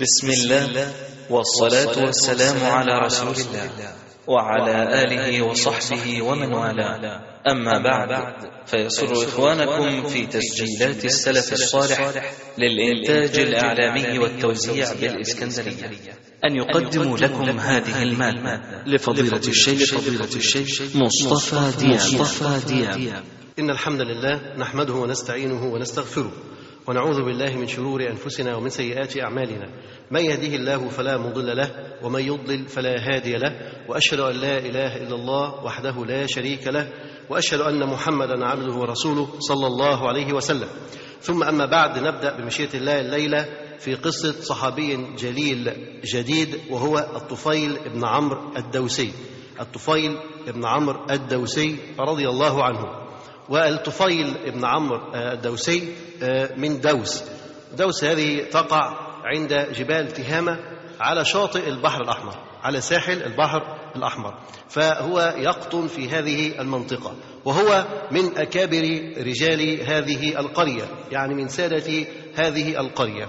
بسم الله والصلاة والسلام على رسول الله وعلى آله وصحبه ومن والاه. أما بعد فيسر إخوانكم في تسجيلات السلف الصالح للإنتاج الإعلامي والتوزيع بالإسكندرية. أن يقدموا لكم هذه المادة لفضيلة الشيخ فضيلة الشيخ مصطفى دياب. إن الحمد لله نحمده ونستعينه ونستغفره. ونعوذ بالله من شرور أنفسنا ومن سيئات أعمالنا. من يهده الله فلا مضل له ومن يضلل فلا هادي له وأشهد أن لا إله إلا الله وحده لا شريك له وأشهد أن محمدا عبده ورسوله صلى الله عليه وسلم. ثم أما بعد نبدأ بمشيئة الله الليلة في قصة صحابي جليل جديد وهو الطفيل بن عمرو الدوسي. الطفيل بن عمرو الدوسي رضي الله عنه. والطفيل بن عمرو الدوسي من دوس. دوس هذه تقع عند جبال تهامة على شاطئ البحر الأحمر على ساحل البحر الأحمر. فهو يقطن في هذه المنطقة وهو من أكابر رجال هذه القرية يعني من سادة هذه القرية.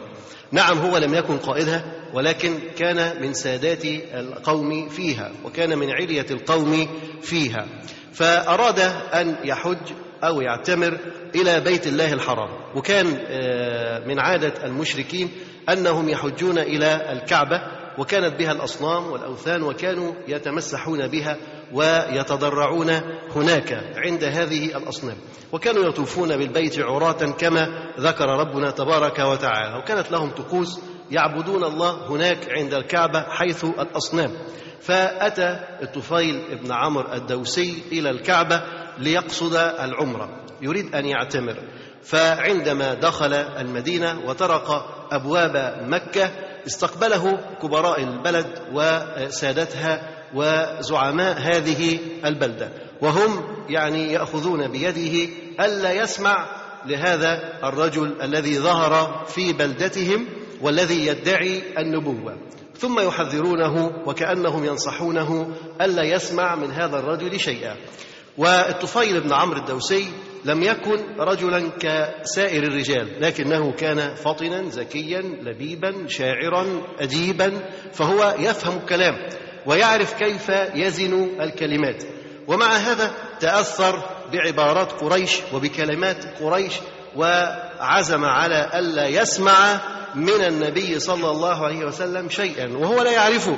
نعم هو لم يكن قائدها ولكن كان من سادات القوم فيها وكان من علية القوم فيها. فأراد أن يحج أو يعتمر إلى بيت الله الحرام. وكان من عادة المشركين أنهم يحجون إلى الكعبة وكانت بها الأصنام والأوثان وكانوا يتمسحون بها ويتضرعون هناك عند هذه الأصنام. وكانوا يطوفون بالبيت عراة كما ذكر ربنا تبارك وتعالى. وكانت لهم طقوس يعبدون الله هناك عند الكعبة حيث الأصنام. فأتى الطفيل بن عمرو الدوسي إلى الكعبة ليقصد العمرة يريد أن يعتمر. فعندما دخل المدينة وطرق أبواب مكة استقبله كبراء البلد وسادتها وزعماء هذه البلدة. وهم يعني يأخذون بيده ألا يسمع لهذا الرجل الذي ظهر في بلدتهم والذي يدعي النبوة. ثم يحذرونه وكأنهم ينصحونه ألا يسمع من هذا الرجل شيئا. والطفيل بن عمرو الدوسي لم يكن رجلا كسائر الرجال لكنه كان فطنا ذكيا لبيبا شاعرا أديبا فهو يفهم الكلام ويعرف كيف يزن الكلمات. ومع هذا تأثر بعبارات قريش وبكلمات قريش وعزم على ألا يسمع من النبي صلى الله عليه وسلم شيئا وهو لا يعرفه.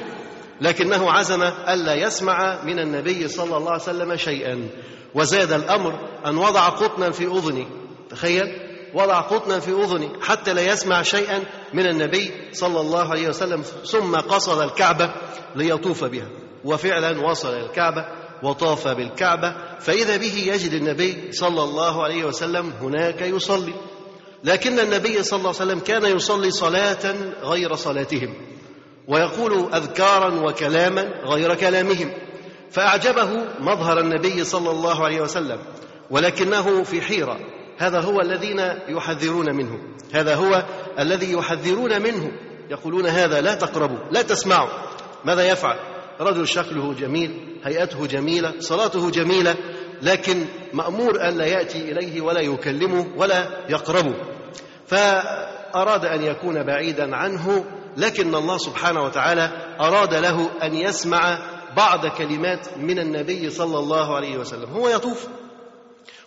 لكنه عزم ألا يسمع من النبي صلى الله عليه وسلم شيئا. وزاد الأمر أن وضع قطنا في أذنه تخيل وضع قطنا في أذنه حتى لا يسمع شيئا من النبي صلى الله عليه وسلم ثم قصد الكعبة ليطوف بها. وفعلا وصل الكعبة وطاف بالكعبة. فإذا به يجد النبي صلى الله عليه وسلم هناك يصلي. لكن النبي صلى الله عليه وسلم كان يصلي صلاة غير صلاتهم. ويقول أذكارا وكلاما غير كلامهم فأعجبه مظهر النبي صلى الله عليه وسلم ولكنه في حيرة. هذا هو الذين يحذرون منه هذا هو الذي يحذرون منه. يقولون هذا لا تقربوا لا تسمعوا. ماذا يفعل؟ رجل شكله جميل هيئته جميلة صلاته جميلة لكن مأمور ألا يأتي إليه ولا يكلمه ولا يقربه. فأراد أن يكون بعيدا عنه لكن الله سبحانه وتعالى أراد له أن يسمع بعض كلمات من النبي صلى الله عليه وسلم. هو يطوف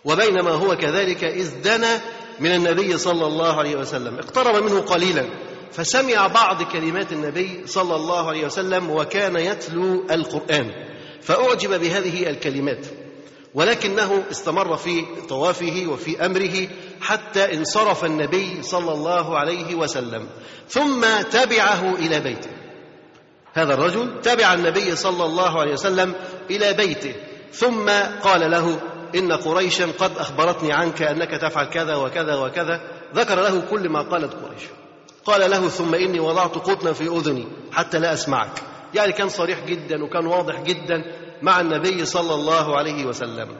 وبينما هو كذلك إذ دنا من النبي صلى الله عليه وسلم. اقترب منه قليلا فسمع بعض كلمات النبي صلى الله عليه وسلم وكان يتلو القرآن. فأعجب بهذه الكلمات ولكنه استمر في طوافه وفي أمره حتى انصرف النبي صلى الله عليه وسلم. ثم تبعه إلى بيته. هذا الرجل تبع النبي صلى الله عليه وسلم إلى بيته. ثم قال له إن قريشا قد أخبرتني عنك أنك تفعل كذا وكذا وكذا. ذكر له كل ما قالت قريش. قال له ثم إني وضعت قطنا في أذني حتى لا أسمعك. يعني كان صريح جدا وكان واضح جدا مع النبي صلى الله عليه وسلم.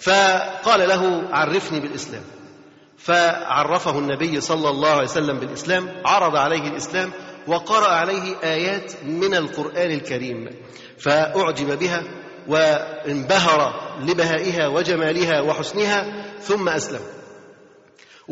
فقال له عرفني بالإسلام. فعرفه النبي صلى الله عليه وسلم بالإسلام عرض عليه الإسلام وقرأ عليه آيات من القرآن الكريم فأعجب بها وانبهر لبهائها وجمالها وحسنها ثم أسلم.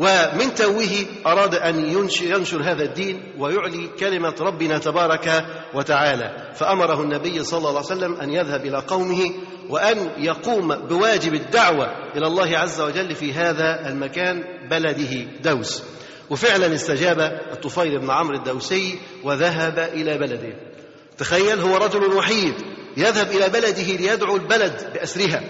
ومن توه أراد أن ينشر هذا الدين ويعلي كلمة ربنا تبارك وتعالى. فأمره النبي صلى الله عليه وسلم أن يذهب إلى قومه وأن يقوم بواجب الدعوة إلى الله عز وجل في هذا المكان بلده دوس. وفعلا استجاب الطفيل بن عمرو الدوسي وذهب إلى بلده. تخيل هو رجل وحيد يذهب إلى بلده ليدعو البلد بأسرها.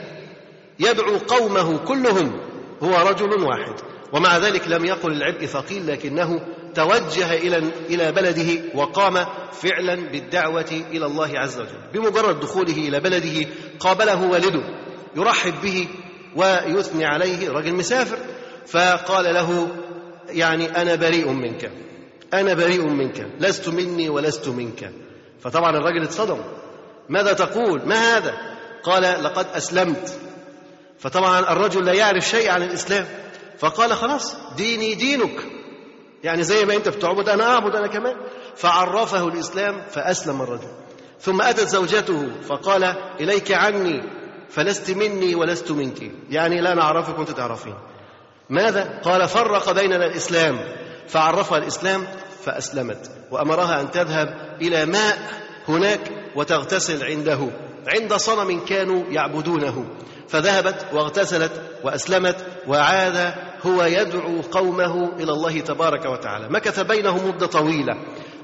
يدعو قومه كلهم هو رجل واحد. ومع ذلك لم يقل العبء ثقيل لكنه توجه إلى إلى بلده وقام فعلا بالدعوة إلى الله عز وجل. بمجرد دخوله إلى بلده قابله والده يرحب به ويثني عليه رجل مسافر. فقال له يعني أنا بريء منك أنا بريء منك لست مني ولست منك. فطبعا الرجل اتصدم. ماذا تقول؟ ما هذا؟ قال لقد أسلمت. فطبعا الرجل لا يعرف شيء عن الإسلام. فقال خلاص ديني دينك. يعني زي ما أنت بتعبد أنا أعبد أنا كمان. فعرفه الإسلام فأسلم الرجل. ثم أتت زوجته فقال إليك عني فلست مني ولست منك. يعني لا نعرفك وأنت تعرفين. ماذا؟ قال فرق بيننا الإسلام. فعرفها الإسلام فأسلمت. وأمرها أن تذهب إلى ماء هناك وتغتسل عنده. عند صنم كانوا يعبدونه. فذهبت واغتسلت وأسلمت وعاد هو يدعو قومه إلى الله تبارك وتعالى. مكث بينهم مدة طويلة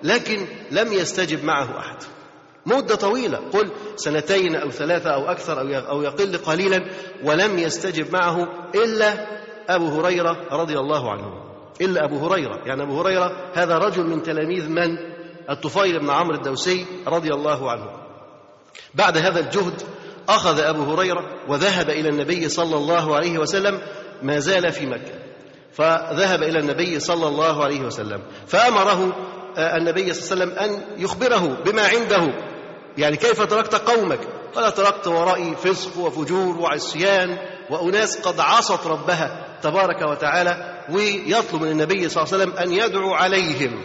لكن لم يستجب معه أحد. مدة طويلة قل سنتين أو ثلاثة أو أكثر أو يقل قليلا ولم يستجب معه إلا أبو هريرة رضي الله عنه. إلا أبو هريرة يعني أبو هريرة هذا رجل من تلاميذ من؟ الطفيل بن عمرو الدوسي رضي الله عنه. بعد هذا الجهد أخذ أبو هريرة وذهب إلى النبي صلى الله عليه وسلم ما زال في مكة. فذهب إلى النبي صلى الله عليه وسلم. فأمره آه، النبي صلى الله عليه وسلم أن يخبره بما عنده. يعني كيف تركت قومك؟ قال تركت ورائي فسق وفجور وعصيان وأناس قد عصت ربها تبارك وتعالى ويطلب من النبي صلى الله عليه وسلم أن يدعو عليهم.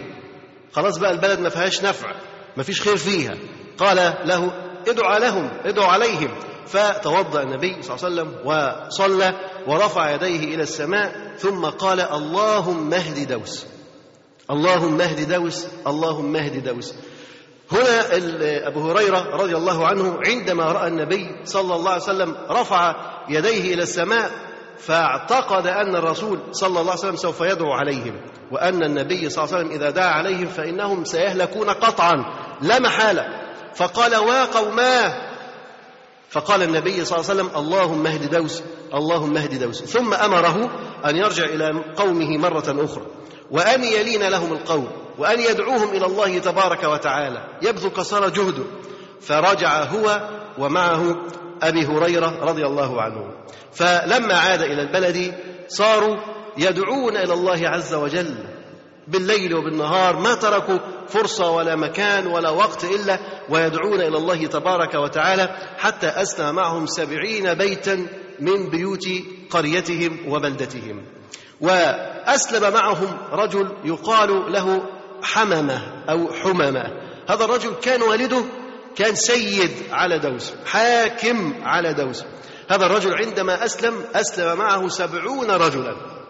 خلاص بقى البلد ما فيهاش نفع ما فيش خير فيها. قال له ادعو لهم ادعو عليهم. فتوضأ النبي صلى الله عليه وسلم وصلى ورفع يديه إلى السماء ثم قال اللهم اهد دوس اللهم اهد دوس اللهم اهد دوس. هنا أبو هريرة رضي الله عنه عندما رأى النبي صلى الله عليه وسلم رفع يديه إلى السماء فاعتقد أن الرسول صلى الله عليه وسلم سوف يدعو عليهم وأن النبي صلى الله عليه وسلم إذا دعا عليهم فإنهم سيهلكون قطعا لا محالة. فقال وقوماه فقال النبي صلى الله عليه وسلم اللهم اهد دوس اللهم اهد دوس. ثم أمره أن يرجع إلى قومه مرة أخرى. وأن يلين لهم القول وأن يدعوهم إلى الله تبارك وتعالى يبذل قصارى جهده فرجع هو ومعه أبي هريرة رضي الله عنه. فلما عاد إلى البلد صاروا يدعون إلى الله عز وجل. بالليل وبالنهار ما تركوا فرصة ولا مكان ولا وقت إلا ويدعون إلى الله تبارك وتعالى حتى أسلم معهم سبعين بيتا من بيوت قريتهم وبلدتهم. وأسلم معهم رجل يقال له حممة أو حممة هذا الرجل كان والده كان سيد على دوس حاكم على دوس. هذا الرجل عندما أسلم أسلم معه سبعون رجلا.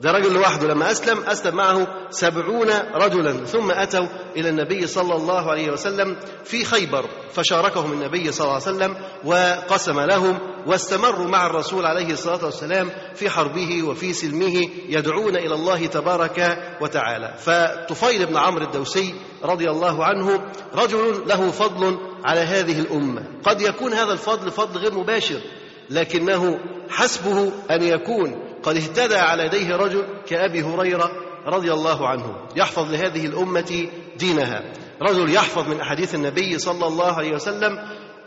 ده رجل لوحده لما أسلم أسلم معه سبعون رجلا ثم أتوا إلى النبي صلى الله عليه وسلم في خيبر فشاركهم النبي صلى الله عليه وسلم وقسم لهم واستمروا مع الرسول عليه الصلاة والسلام في حربه وفي سلمه يدعون إلى الله تبارك وتعالى. فطفيل بن عمرو الدوسي رضي الله عنه رجل له فضل على هذه الأمة. قد يكون هذا الفضل فضل غير مباشر لكنه حسبه أن يكون قد اهتدى على يديه رجل كأبي هريرة رضي الله عنه يحفظ لهذه الأمة دينها. رجل يحفظ من أحاديث النبي صلى الله عليه وسلم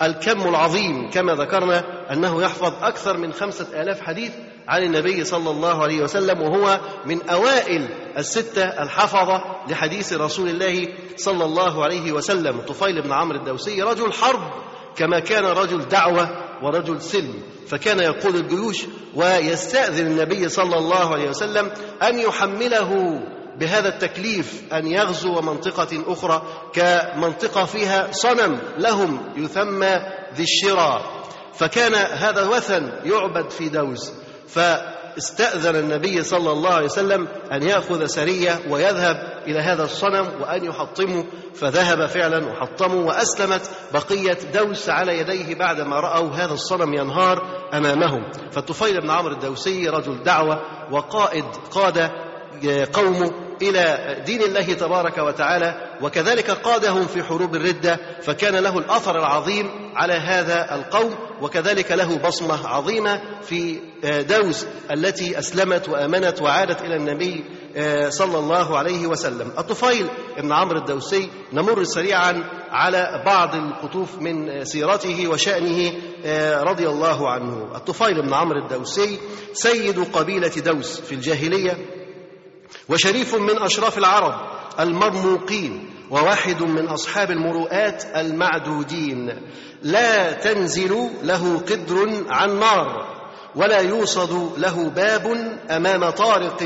الكم العظيم كما ذكرنا أنه يحفظ أكثر من خمسة آلاف حديث عن النبي صلى الله عليه وسلم وهو من أوائل الستة الحفظة لحديث رسول الله صلى الله عليه وسلم. طفيل بن عمرو الدوسي رجل حرب كما كان رجل دعوة ورجل سلم فكان يقود الجيوش ويستأذن النبي صلى الله عليه وسلم أن يحمله بهذا التكليف أن يغزو منطقة أخرى كمنطقة فيها صنم لهم يسمى ذي الشرى فكان هذا وثن يعبد في دوز استأذن النبي صلى الله عليه وسلم أن يأخذ سرية ويذهب إلى هذا الصنم وأن يحطمه فذهب فعلا وحطمه وأسلمت بقية دوس على يديه بعدما رأوا هذا الصنم ينهار أمامهم. فالطفيل بن عمرو الدوسي رجل دعوة وقائد قاد قومه إلى دين الله تبارك وتعالى وكذلك قادهم في حروب الردة فكان له الأثر العظيم على هذا القوم وكذلك له بصمة عظيمة في دوس التي أسلمت وأمنت وعادت إلى النبي صلى الله عليه وسلم. الطفيل بن عمرو الدوسي نمر سريعا على بعض القطوف من سيرته وشأنه رضي الله عنه. الطفيل بن عمرو الدوسي سيد قبيلة دوس في الجاهلية وشريف من أشراف العرب المرموقين وواحد من أصحاب المروءات المعدودين. لا تنزل له قدر عن نار ولا يوصد له باب أمام طارق.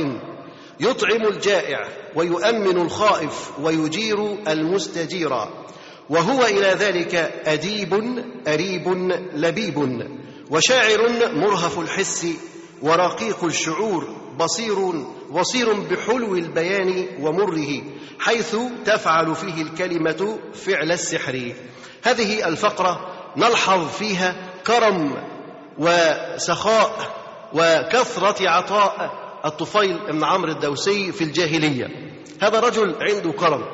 يطعم الجائع ويؤمن الخائف ويجير المستجير. وهو إلى ذلك أديب أريب لبيب. وشاعر مرهف الحس ورقيق الشعور. بصير بصير بحلو البيان ومره حيث تفعل فيه الكلمة فعل السحر. هذه الفقرة نلحظ فيها كرم وسخاء وكثرة عطاء الطفيل بن عمرو الدوسي في الجاهلية. هذا رجل عنده كرم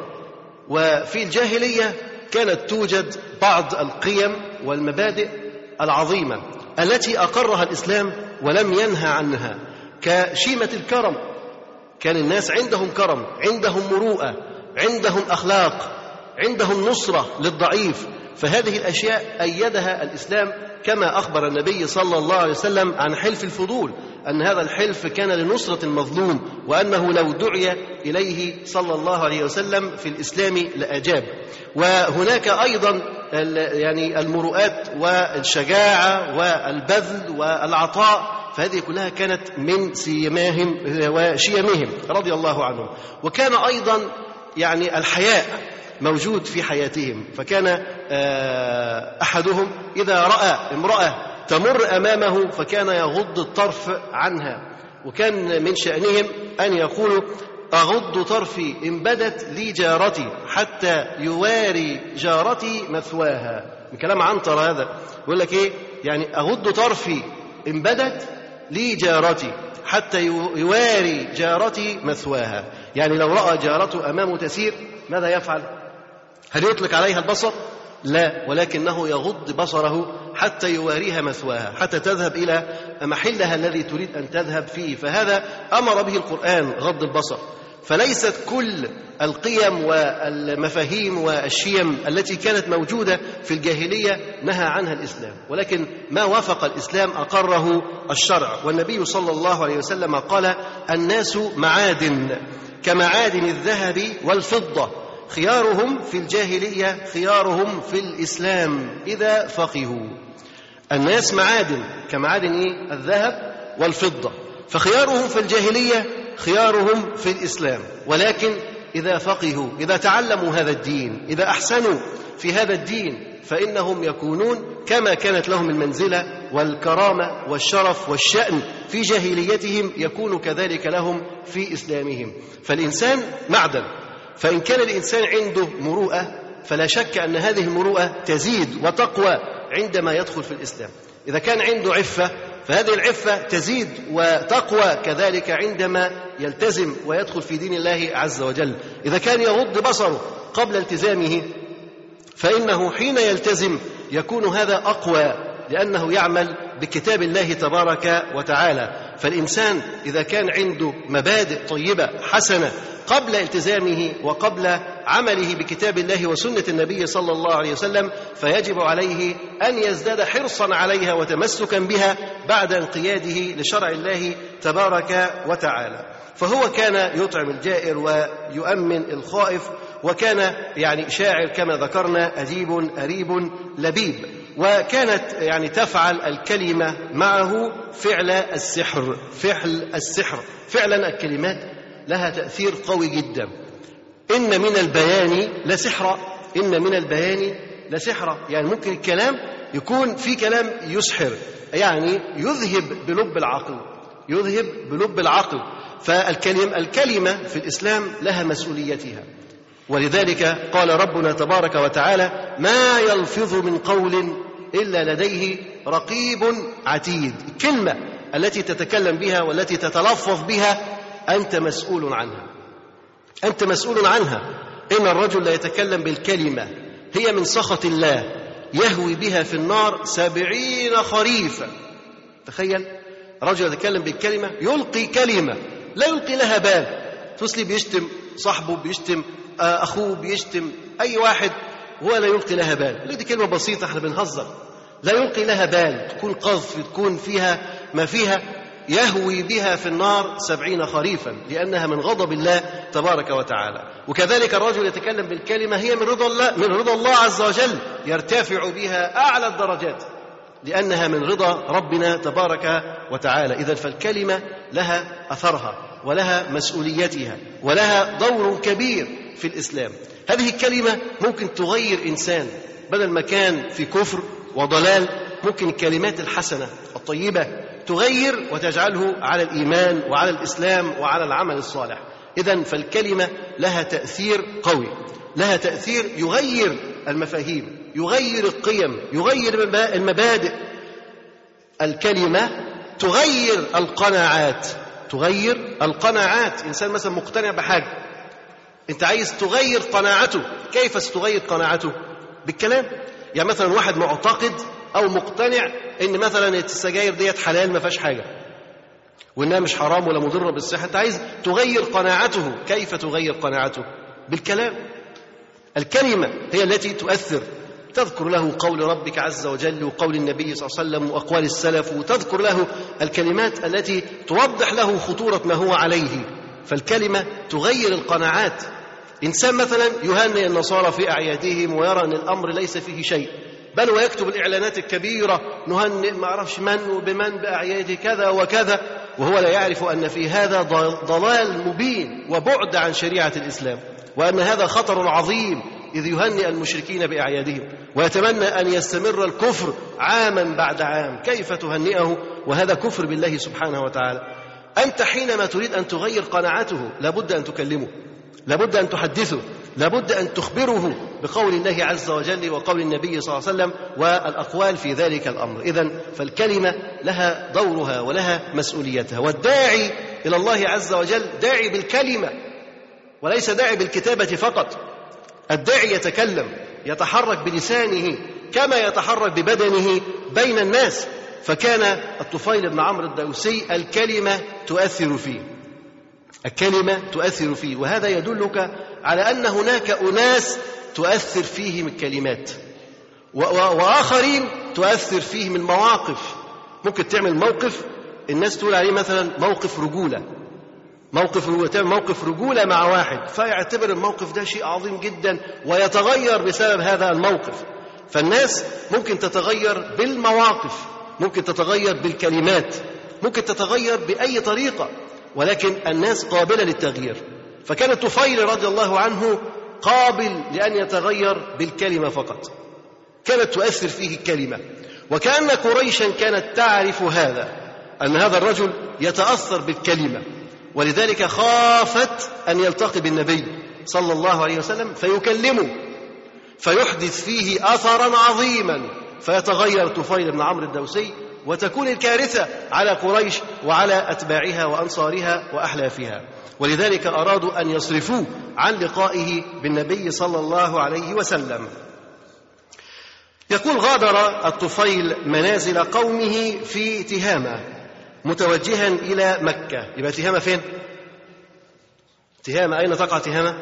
وفي الجاهلية كانت توجد بعض القيم والمبادئ العظيمة التي أقرها الإسلام ولم ينهى عنها. كشيمة الكرم. كان الناس عندهم كرم عندهم مروءة عندهم أخلاق عندهم نصرة للضعيف. فهذه الأشياء أيدها الإسلام كما أخبر النبي صلى الله عليه وسلم عن حلف الفضول أن هذا الحلف كان لنصرة المظلوم وأنه لو دعي إليه صلى الله عليه وسلم في الإسلام لأجاب. وهناك أيضا يعني المروءات والشجاعة والبذل والعطاء فهذه كلها كانت من سيماهم وشيمهم رضي الله عنهم. وكان أيضا يعني الحياء موجود في حياتهم. فكان أحدهم إذا رأى امرأة تمر أمامه فكان يغض الطرف عنها. وكان من شأنهم أن يقولوا أغض طرفي إن بدت لي جارتي حتى يواري جارتي مثواها. من كلام عنتر هذا. يقول لك إيه؟ يعني أغض طرفي إن بدت لي جارتي حتى يواري جارتي مثواها. يعني لو رأى جارته أمامه تسير ماذا يفعل؟ هل يطلق عليها البصر؟ لا ولكنه يغض بصره حتى يواريها مثواها حتى تذهب إلى محلها الذي تريد أن تذهب فيه. فهذا أمر به القرآن غض البصر. فليست كل القيم والمفاهيم والشيم التي كانت موجودة في الجاهلية نهى عنها الإسلام. ولكن ما وافق الإسلام أقره الشرع. والنبي صلى الله عليه وسلم قال الناس معادن كمعادن الذهب والفضة. خيارهم في الجاهلية خيارهم في الإسلام. إذا فقهوا. الناس معادن كمعادن إيه؟ الذهب والفضة. فخيارهم في الجاهلية خيارهم في الإسلام. ولكن إذا فقهوا إذا تعلموا هذا الدين إذا أحسنوا في هذا الدين فإنهم يكونون كما كانت لهم المنزلة والكرامة والشرف والشأن في جاهليتهم يكون كذلك لهم في إسلامهم. فالإنسان معدن. فإن كان الإنسان عنده مروءة فلا شك أن هذه المروءة تزيد وتقوى عندما يدخل في الإسلام. إذا كان عنده عفة فهذه العفة تزيد وتقوى كذلك عندما يلتزم ويدخل في دين الله عز وجل. إذا كان يغض بصره قبل التزامه فإنه حين يلتزم يكون هذا أقوى لأنه يعمل بكتاب الله تبارك وتعالى. فالإنسان إذا كان عنده مبادئ طيبة حسنة قبل التزامه وقبل عمله بكتاب الله وسنة النبي صلى الله عليه وسلم فيجب عليه أن يزداد حرصا عليها وتمسكا بها بعد انقياده لشرع الله تبارك وتعالى. فهو كان يطعم الجائر ويؤمن الخائف وكان يعني شاعر كما ذكرنا أديب أريب لبيب. وكانت يعني تفعل الكلمة معه فعل السحر فعل السحر. فعلا الكلمات لها تأثير قوي جدا. إن من البيان لسحرا إن من البيان لسحرا يعني ممكن الكلام يكون في كلام يسحر يعني يذهب بلب العقل يذهب بلب العقل. فالكلمة الكلمة في الإسلام لها مسؤوليتها. ولذلك قال ربنا تبارك وتعالى ما يلفظ من قول إلا لديه رقيب عتيد. الكلمة التي تتكلم بها والتي تتلفظ بها أنت مسؤول عنها. أنت مسؤول عنها. إن الرجل لا يتكلم بالكلمة هي من سخط الله يهوي بها في النار سبعين خريفا. تخيل رجل يتكلم بالكلمة يلقي كلمة لا يلقي لها بال تسلي بيشتم صاحبه بيشتم أخوه بيشتم أي واحد هو لا يلقي لها بال. دي كلمة بسيطة إحنا بنهزر. لا يلقي لها بال. تكون قذف تكون فيها ما فيها يهوي بها في النار سبعين خريفا لأنها من غضب الله تبارك وتعالى. وكذلك الرجل يتكلم بالكلمة هي من رضا الله من رضا الله عز وجل يرتفع بها أعلى الدرجات لأنها من رضا ربنا تبارك وتعالى. إذا فالكلمة لها أثرها ولها مسؤوليتها ولها دور كبير. في الإسلام. هذه الكلمة ممكن تغير إنسان بدل ما كان في كفر وضلال ممكن الكلمات الحسنة الطيبة تغير وتجعله على الإيمان وعلى الإسلام وعلى العمل الصالح. إذا فالكلمة لها تأثير قوي لها تأثير يغير المفاهيم يغير القيم يغير المبادئ. الكلمة تغير القناعات تغير القناعات. إنسان مثلا مقتنع بحاجة أنت عايز تغير قناعته. كيف ستغير قناعته؟ بالكلام. يعني مثلا واحد معتقد أو مقتنع إن مثلا السجاير ديت حلال ما فيهاش حاجة. وإنها مش حرام ولا مضرة بالصحة. أنت عايز تغير قناعته. كيف تغير قناعته؟ بالكلام. الكلمة هي التي تؤثر. تذكر له قول ربك عز وجل وقول النبي صلى الله عليه وسلم وأقوال السلف وتذكر له الكلمات التي توضح له خطورة ما هو عليه. فالكلمة تغير القناعات. إنسان مثلا يهنئ النصارى في أعيادهم ويرى أن الأمر ليس فيه شيء. بل ويكتب الإعلانات الكبيرة نهنئ ما أعرفش من وبمن بأعياد كذا وكذا. وهو لا يعرف أن في هذا ضلال مبين وبعد عن شريعة الإسلام. وأن هذا خطر عظيم إذ يهنئ المشركين بأعيادهم. ويتمنى أن يستمر الكفر عاما بعد عام. كيف تهنئه؟ وهذا كفر بالله سبحانه وتعالى. أنت حينما تريد أن تغير قناعاته لابد أن تكلمه لابد أن تحدثه لابد أن تخبره بقول الله عز وجل وقول النبي صلى الله عليه وسلم والأقوال في ذلك الأمر. إذا فالكلمة لها دورها ولها مسؤوليتها. والداعي إلى الله عز وجل داعي بالكلمة وليس داعي بالكتابة فقط. الداعي يتكلم يتحرك بلسانه كما يتحرك ببدنه بين الناس. فكان الطفيل بن عمرو الدوسي الكلمة تؤثر فيه. الكلمة تؤثر فيه. وهذا يدلك على أن هناك أناس تؤثر فيهم الكلمات وآخرين تؤثر فيهم المواقف ممكن تعمل موقف الناس تقول عليه مثلا موقف رجولة. موقف رجولة تعمل موقف رجولة مع واحد فيعتبر الموقف ده شيء عظيم جدا ويتغير بسبب هذا الموقف. فالناس ممكن تتغير بالمواقف. ممكن تتغير بالكلمات ممكن تتغير بأي طريقة ولكن الناس قابلة للتغيير. فكان الطفيل رضي الله عنه قابل لأن يتغير بالكلمة فقط. كانت تؤثر فيه الكلمة. وكأن قريشا كانت تعرف هذا أن هذا الرجل يتأثر بالكلمة. ولذلك خافت أن يلتقي بالنبي صلى الله عليه وسلم فيكلمه فيحدث فيه أثرا عظيما. فيتغير طفيل بن عمرو الدوسي وتكون الكارثة على قريش وعلى أتباعها وأنصارها وأحلافها ولذلك أرادوا أن يصرفوه عن لقائه بالنبي صلى الله عليه وسلم يقول غادر الطفيل منازل قومه في تهامة متوجها إلى مكة يبقى تهامة فين؟ تهامة أين تقع تهامة؟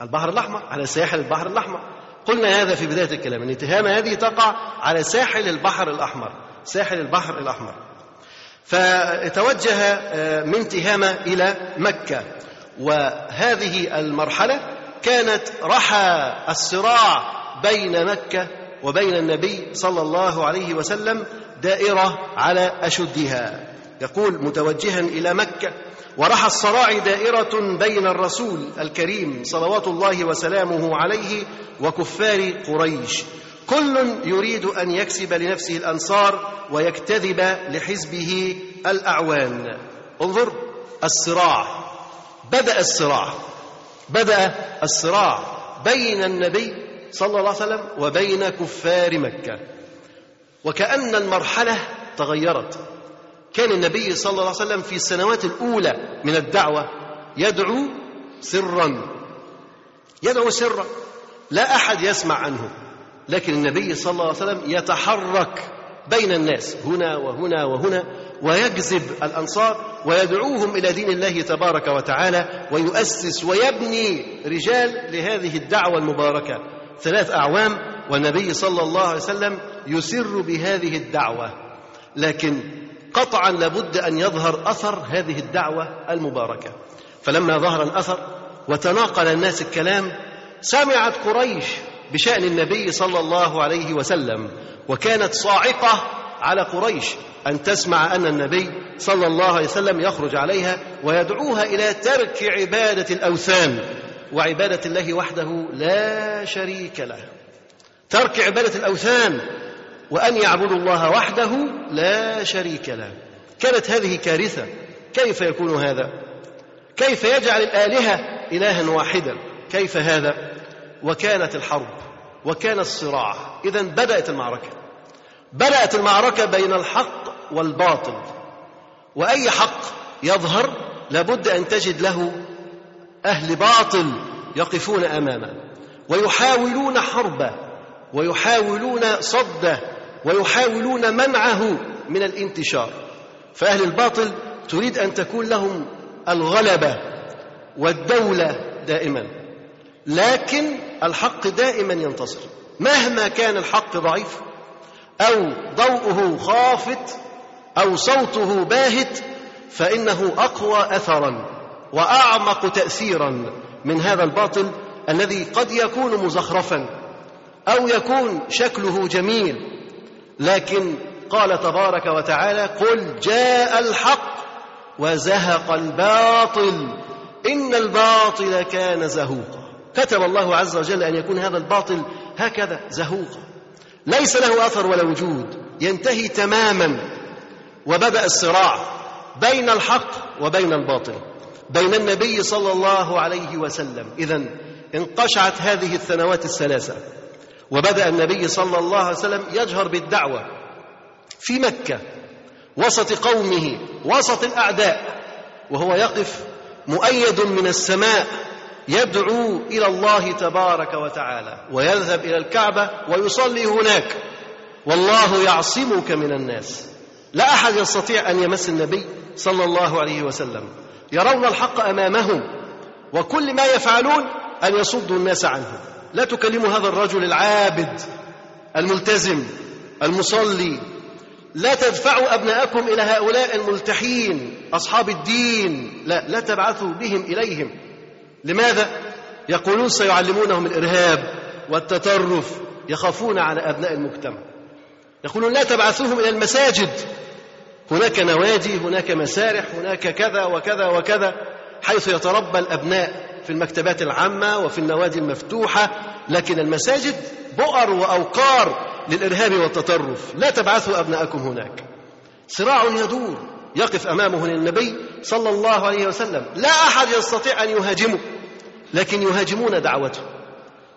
البحر الأحمر على ساحل البحر الأحمر قلنا هذا في بداية الكلام أن تهامة هذه تقع على ساحل البحر الأحمر ساحل البحر الأحمر. فتوجه آه، من تهامة إلى مكة وهذه المرحلة كانت رحى الصراع بين مكة وبين النبي صلى الله عليه وسلم دائرة على أشدها. يقول متوجها إلى مكة ورحى الصراع دائرة بين الرسول الكريم صلوات الله وسلامه عليه وكفار قريش. كل يريد أن يكسب لنفسه الأنصار ويكتذب لحزبه الأعوان. انظر الصراع. بدأ الصراع. بدأ الصراع بين النبي صلى الله عليه وسلم وبين كفار مكة. وكأن المرحلة تغيرت. كان النبي صلى الله عليه وسلم في السنوات الأولى من الدعوة يدعو سرا. يدعو سرا. لا أحد يسمع عنه. لكن النبي صلى الله عليه وسلم يتحرك بين الناس هنا وهنا وهنا ويجذب الأنصار ويدعوهم إلى دين الله تبارك وتعالى ويؤسس ويبني رجال لهذه الدعوة المباركة. ثلاث أعوام والنبي صلى الله عليه وسلم يسر بهذه الدعوة. لكن قطعا لابد أن يظهر أثر هذه الدعوة المباركة. فلما ظهر الأثر وتناقل الناس الكلام سمعت قريش بشأن النبي صلى الله عليه وسلم وكانت صاعقة على قريش أن تسمع أن النبي صلى الله عليه وسلم يخرج عليها ويدعوها إلى ترك عبادة الأوثان وعبادة الله وحده لا شريك له. ترك عبادة الأوثان وأن يعبدوا الله وحده لا شريك له. كانت هذه كارثة. كيف يكون هذا؟ كيف يجعل الآلهة إلها واحدا؟ كيف هذا؟ وكانت الحرب وكان الصراع. اذا بدأت المعركة. بدأت المعركة بين الحق والباطل. وأي حق يظهر لابد أن تجد له أهل باطل يقفون أمامه. ويحاولون حربه ويحاولون صده ويحاولون منعه من الانتشار. فأهل الباطل تريد أن تكون لهم الغلبة والدولة دائما. لكن الحق دائما ينتصر. مهما كان الحق ضعيف أو ضوءه خافت أو صوته باهت فإنه أقوى اثرا وأعمق تاثيرا من هذا الباطل الذي قد يكون مزخرفا أو يكون شكله جميل. لكن قال تبارك وتعالى قل جاء الحق وزهق الباطل إن الباطل كان زهوقا. كتب الله عز وجل أن يكون هذا الباطل هكذا زهوقا. ليس له أثر ولا وجود ينتهي تماما وبدأ الصراع بين الحق وبين الباطل بين النبي صلى الله عليه وسلم. اذا انقشعت هذه السنوات الثلاثة. وبدأ النبي صلى الله عليه وسلم يجهر بالدعوة في مكة وسط قومه وسط الأعداء وهو يقف مؤيد من السماء يدعو إلى الله تبارك وتعالى ويذهب إلى الكعبة ويصلي هناك. والله يعصمك من الناس. لا أحد يستطيع أن يمس النبي صلى الله عليه وسلم. يرون الحق أمامهم وكل ما يفعلون أن يصدوا الناس عنه لا تكلموا هذا الرجل العابد الملتزم المصلي. لا تدفعوا أبناءكم إلى هؤلاء الملتحين أصحاب الدين. لا لا تبعثوا بهم إليهم. لماذا؟ يقولون سيعلمونهم الإرهاب والتطرف يخافون على أبناء المجتمع. يقولون لا تبعثوهم إلى المساجد. هناك نوادي هناك مسارح هناك كذا وكذا وكذا حيث يتربى الأبناء. في المكتبات العامة وفي النوادي المفتوحة لكن المساجد بؤر وأوقار للإرهاب والتطرف. لا تبعثوا أبناءكم هناك. صراع يدور يقف أمامه النبي صلى الله عليه وسلم. لا أحد يستطيع أن يهاجمه لكن يهاجمون دعوته.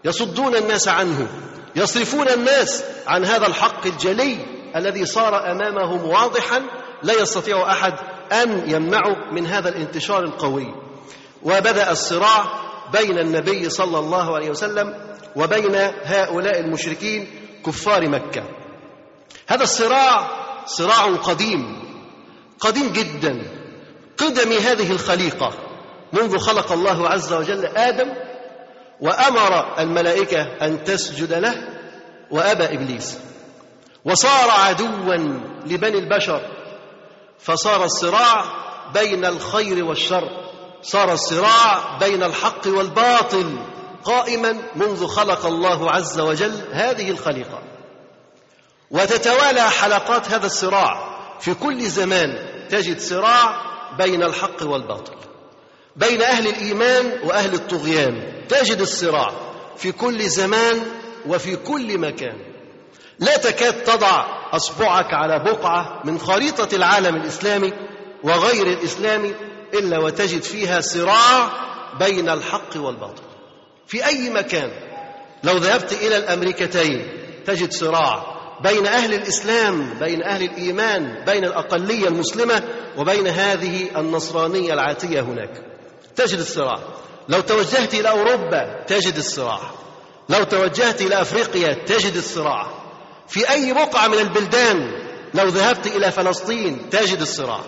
يصدون الناس عنه يصرفون الناس عن هذا الحق الجلي الذي صار أمامهم واضحا. لا يستطيع أحد أن يمنعه من هذا الانتشار القوي. وبدأ الصراع بين النبي صلى الله عليه وسلم وبين هؤلاء المشركين كفار مكة. هذا الصراع صراع قديم قديم جدا. قدم هذه الخليقة منذ خلق الله عز وجل آدم وأمر الملائكة أن تسجد له وأبى إبليس. وصار عدوا لبني البشر فصار الصراع بين الخير والشر. صار الصراع بين الحق والباطل قائما منذ خلق الله عز وجل هذه الخليقة. وتتوالى حلقات هذا الصراع. في كل زمان تجد صراع بين الحق والباطل. بين أهل الإيمان وأهل الطغيان تجد الصراع في كل زمان وفي كل مكان. لا تكاد تضع أصبعك على بقعة من خريطة العالم الإسلامي وغير الإسلامي إلا وتجد فيها صراع بين الحق والباطل. في أي مكان لو ذهبت إلى الأمريكتين تجد صراع بين أهل الإسلام بين أهل الإيمان بين الأقلية المسلمة وبين هذه النصرانية العاتية هناك. تجد الصراع. لو توجهت إلى أوروبا تجد الصراع. لو توجهت إلى أفريقيا تجد الصراع. في أي بقعه من البلدان لو ذهبت إلى فلسطين تجد الصراع.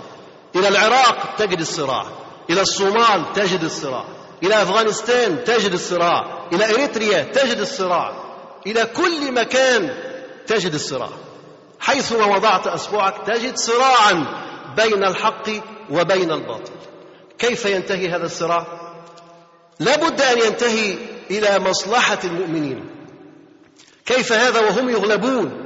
إلى العراق تجد الصراع. إلى الصومال تجد الصراع. إلى أفغانستان تجد الصراع. إلى إريتريا تجد الصراع. إلى كل مكان تجد الصراع. حيثما وضعت أصبعك تجد صراعا بين الحق وبين الباطل. كيف ينتهي هذا الصراع؟ لابد أن ينتهي إلى مصلحة المؤمنين. كيف هذا؟ وهم يغلبون.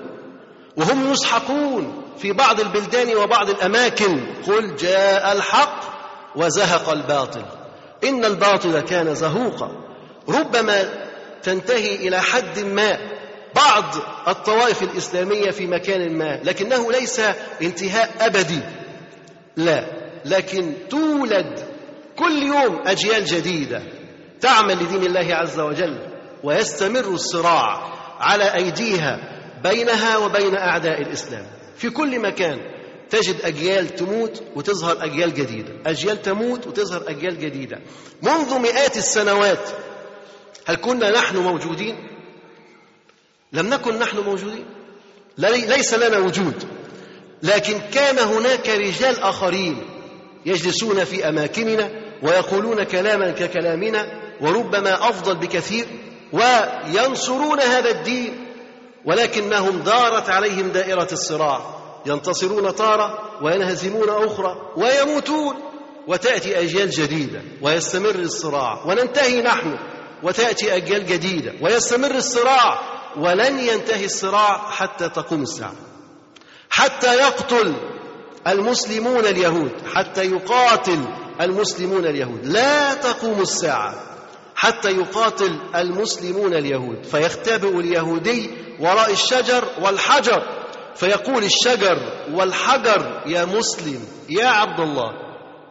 وهم يسحقون. في بعض البلدان وبعض الأماكن. قل جاء الحق وزهق الباطل. إن الباطل كان زهوقا. ربما تنتهي إلى حد ما بعض الطوائف الإسلامية في مكان ما لكنه ليس انتهاء أبدي. لا لكن تولد كل يوم أجيال جديدة تعمل لدين الله عز وجل ويستمر الصراع على أيديها بينها وبين أعداء الإسلام. في كل مكان تجد أجيال تموت وتظهر أجيال جديدة. أجيال تموت وتظهر أجيال جديدة. منذ مئات السنوات هل كنا نحن موجودين؟ لم نكن نحن موجودين. ليس لنا وجود. لكن كان هناك رجال آخرين يجلسون في أماكننا ويقولون كلاما ككلامنا وربما أفضل بكثير وينصرون هذا الدين ولكنهم دارت عليهم دائرة الصراع. ينتصرون تاره وينهزمون أخرى ويموتون. وتأتي أجيال جديدة ويستمر الصراع. وننتهي نحن وتأتي أجيال جديدة ويستمر الصراع. ولن ينتهي الصراع حتى تقوم الساعة. حتى يقتل المسلمون اليهود. حتى يقاتل المسلمون اليهود. لا تقوم الساعة حتى يقاتل المسلمون اليهود. فيختبئ اليهودي وراء الشجر والحجر فيقول الشجر والحجر يا مسلم يا عبد الله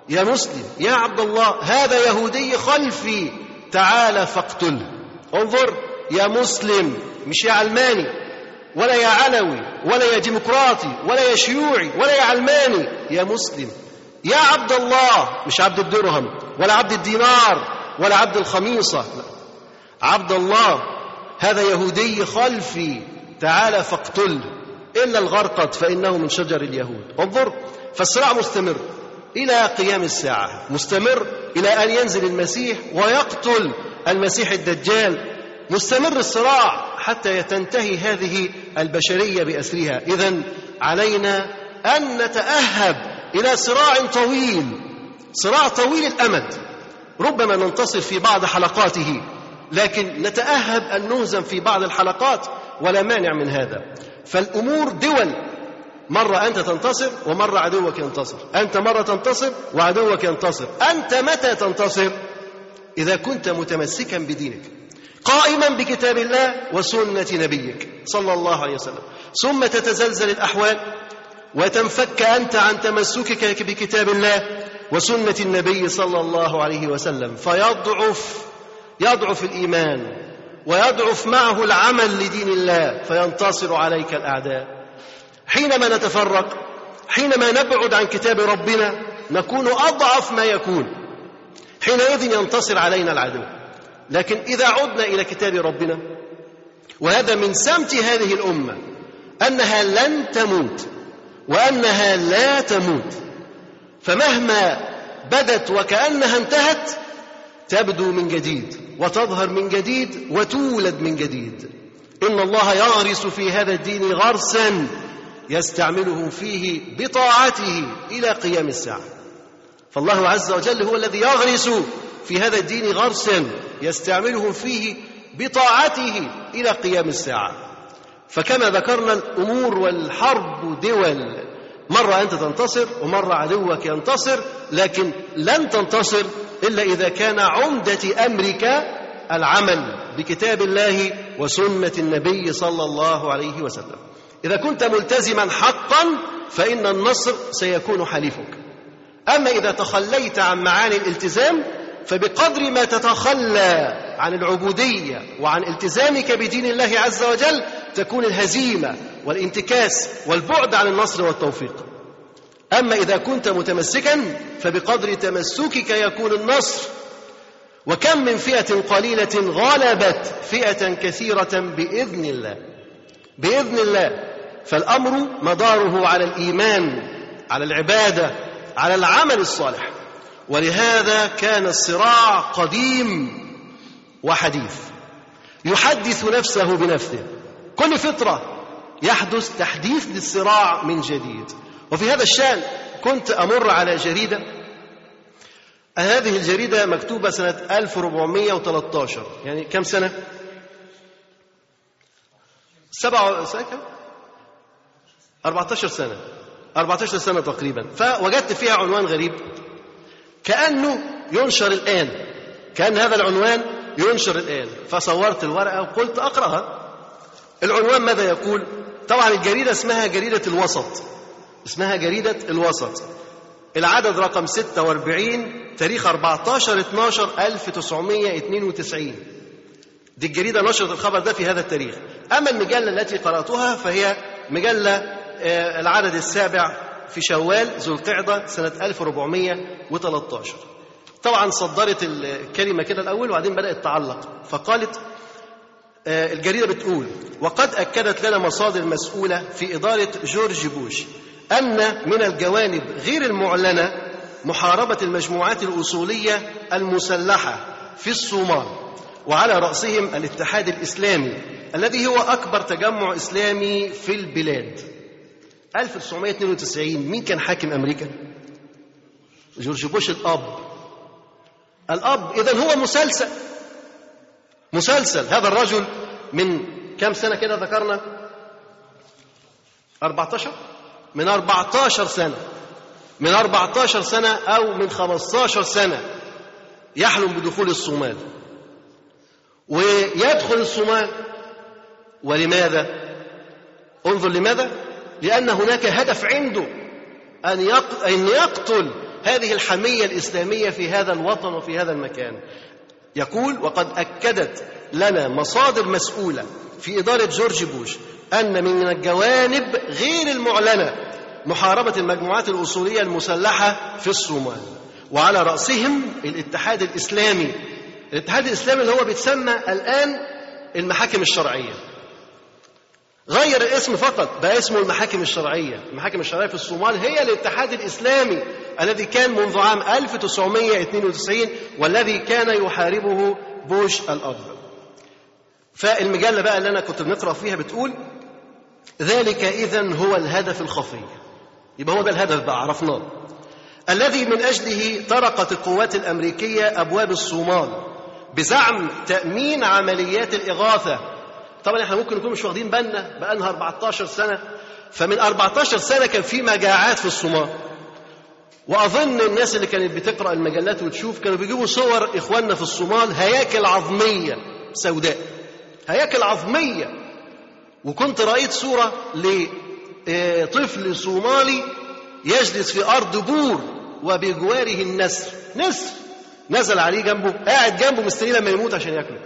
يا مسلم يا عبد الله هذا يهودي خلفي تعال فاقتله انظر يا مسلم مش يا علماني ولا يا علوي ولا يا ديمقراطي ولا يا شيوعي ولا يا علماني يا مسلم يا عبد الله مش عبد الدرهم ولا عبد الدينار ولا عبد الخميصة لا. عبد الله هذا يهودي خلفي تعال فاقتله إلا الغرقد فإنه من شجر اليهود. انظر فالصراع مستمر إلى قيام الساعة. مستمر إلى أن ينزل المسيح ويقتل المسيح الدجال. مستمر الصراع حتى تنتهي هذه البشرية بأسرها. إذا علينا أن نتأهب إلى صراع طويل. صراع طويل الأمد. ربما ننتصر في بعض حلقاته. لكن نتأهب أن نهزم في بعض الحلقات ولا مانع من هذا. فالأمور دول. مرة أنت تنتصر ومرة عدوك ينتصر. أنت مرة تنتصر وعدوك ينتصر. أنت متى تنتصر؟ إذا كنت متمسكا بدينك. قائما بكتاب الله وسنة نبيك. صلى الله عليه وسلم. ثم تتزلزل الأحوال وتنفك أنت عن تمسكك بكتاب الله وسنة النبي صلى الله عليه وسلم. فيضعف يضعف الإيمان ويضعف معه العمل لدين الله فينتصر عليك الأعداء. حينما نتفرق حينما نبعد عن كتاب ربنا نكون أضعف ما يكون. حينئذ ينتصر علينا العدو. لكن إذا عدنا إلى كتاب ربنا وهذا من سمت هذه الأمة أنها لن تموت وأنها لا تموت فمهما بدت وكأنها انتهت تبدو من جديد. وتظهر من جديد وتولد من جديد. إن الله يغرس في هذا الدين غرسا يستعمله فيه بطاعته إلى قيام الساعة. فالله عز وجل هو الذي يغرس في هذا الدين غرسا يستعمله فيه بطاعته إلى قيام الساعة. فكما ذكرنا الأمور والحرب دول مرة أنت تنتصر ومرة عدوك ينتصر لكن لن تنتصر إلا إذا كان عمدة أمرك العمل بكتاب الله وسنة النبي صلى الله عليه وسلم. إذا كنت ملتزما حقا فإن النصر سيكون حليفك. أما إذا تخليت عن معاني الالتزام فبقدر ما تتخلى عن العبودية وعن التزامك بدين الله عز وجل تكون الهزيمة والانتكاس والبعد عن النصر والتوفيق. أما إذا كنت متمسكا فبقدر تمسكك يكون النصر. وكم من فئة قليلة غلبت فئة كثيرة بإذن الله. بإذن الله. فالأمر مداره على الإيمان على العبادة على العمل الصالح. ولهذا كان الصراع قديم. وحديث. يحدث نفسه بنفسه. كل فترة يحدث تحديث للصراع من جديد. وفي هذا الشأن كنت أمر على جريدة. هذه الجريدة مكتوبة سنة 1413 يعني كم سنة؟ سبعة سنة كم؟ 14 سنة. 14 سنة تقريبا. فوجدت فيها عنوان غريب. كأنه ينشر الآن. كأن هذا العنوان ينشر الآن. فصورت الورقة وقلت أقرأها. العنوان ماذا يقول؟ طبعا الجريدة اسمها جريدة الوسط. اسمها جريدة الوسط. العدد رقم 46 تاريخ 14 12 1992 دي الجريدة نشرت الخبر ده في هذا التاريخ. أما المجلة التي قرأتها فهي مجلة آه، العدد السابع في شوال ذو القعدة سنة 1413 طبعا صدرت الكلمة كده الأول وبعدين بدأت تعلق. فقالت آه، الجريدة بتقول وقد أكدت لنا مصادر مسؤولة في إدارة جورج بوش أن من الجوانب غير المعلنة محاربة المجموعات الأصولية المسلحة في الصومال وعلى رأسهم الاتحاد الإسلامي الذي هو أكبر تجمع إسلامي في البلاد. 1992 مين كان حاكم أمريكا؟ جورج بوش الأب. الأب إذا هو مسلسل. مسلسل. هذا الرجل من كم سنة كده ذكرنا؟ 14 من 14 سنة. من 14 سنة أو من 15 سنة يحلم بدخول الصومال. ويدخل الصومال. ولماذا؟ انظر لماذا؟ لأن هناك هدف عنده أن أن يقتل هذه الحمية الإسلامية في هذا الوطن وفي هذا المكان. يقول وقد أكدت لنا مصادر مسؤولة في إدارة جورج بوش أن من الجوانب غير المعلنة محاربة المجموعات الأصولية المسلحة في الصومال وعلى رأسهم الاتحاد الإسلامي. الاتحاد الإسلامي اللي هو بيتسمى الآن المحاكم الشرعية. غير الاسم فقط بقى اسمه المحاكم الشرعية. المحاكم الشرعية في الصومال هي الاتحاد الإسلامي الذي كان منذ عام 1992 والذي كان يحاربه بوش الأب فالمجلة بقى اللي أنا كنت بنقرأ فيها بتقول ذلك إذا هو الهدف الخفي. يبقى هو ده الهدف بقى عرفناه. الذي من أجله طرقت القوات الأمريكية أبواب الصومال بزعم تأمين عمليات الإغاثة طبعا إحنا ممكن نكون مش واخدين بالنا بقالنا 14 سنة. فمن 14 سنة كان في مجاعات في الصومال. وأظن الناس اللي كانت بتقرأ المجلات وتشوف كانوا بيجيبوا صور إخواننا في الصومال هياكل عظمية سوداء. هياكل عظمية. وكنت رأيت صورة لطفل صومالي يجلس في أرض بور وبجواره النسر. نسر. نزل عليه جنبه قاعد جنبه مستني لما يموت عشان ياكله.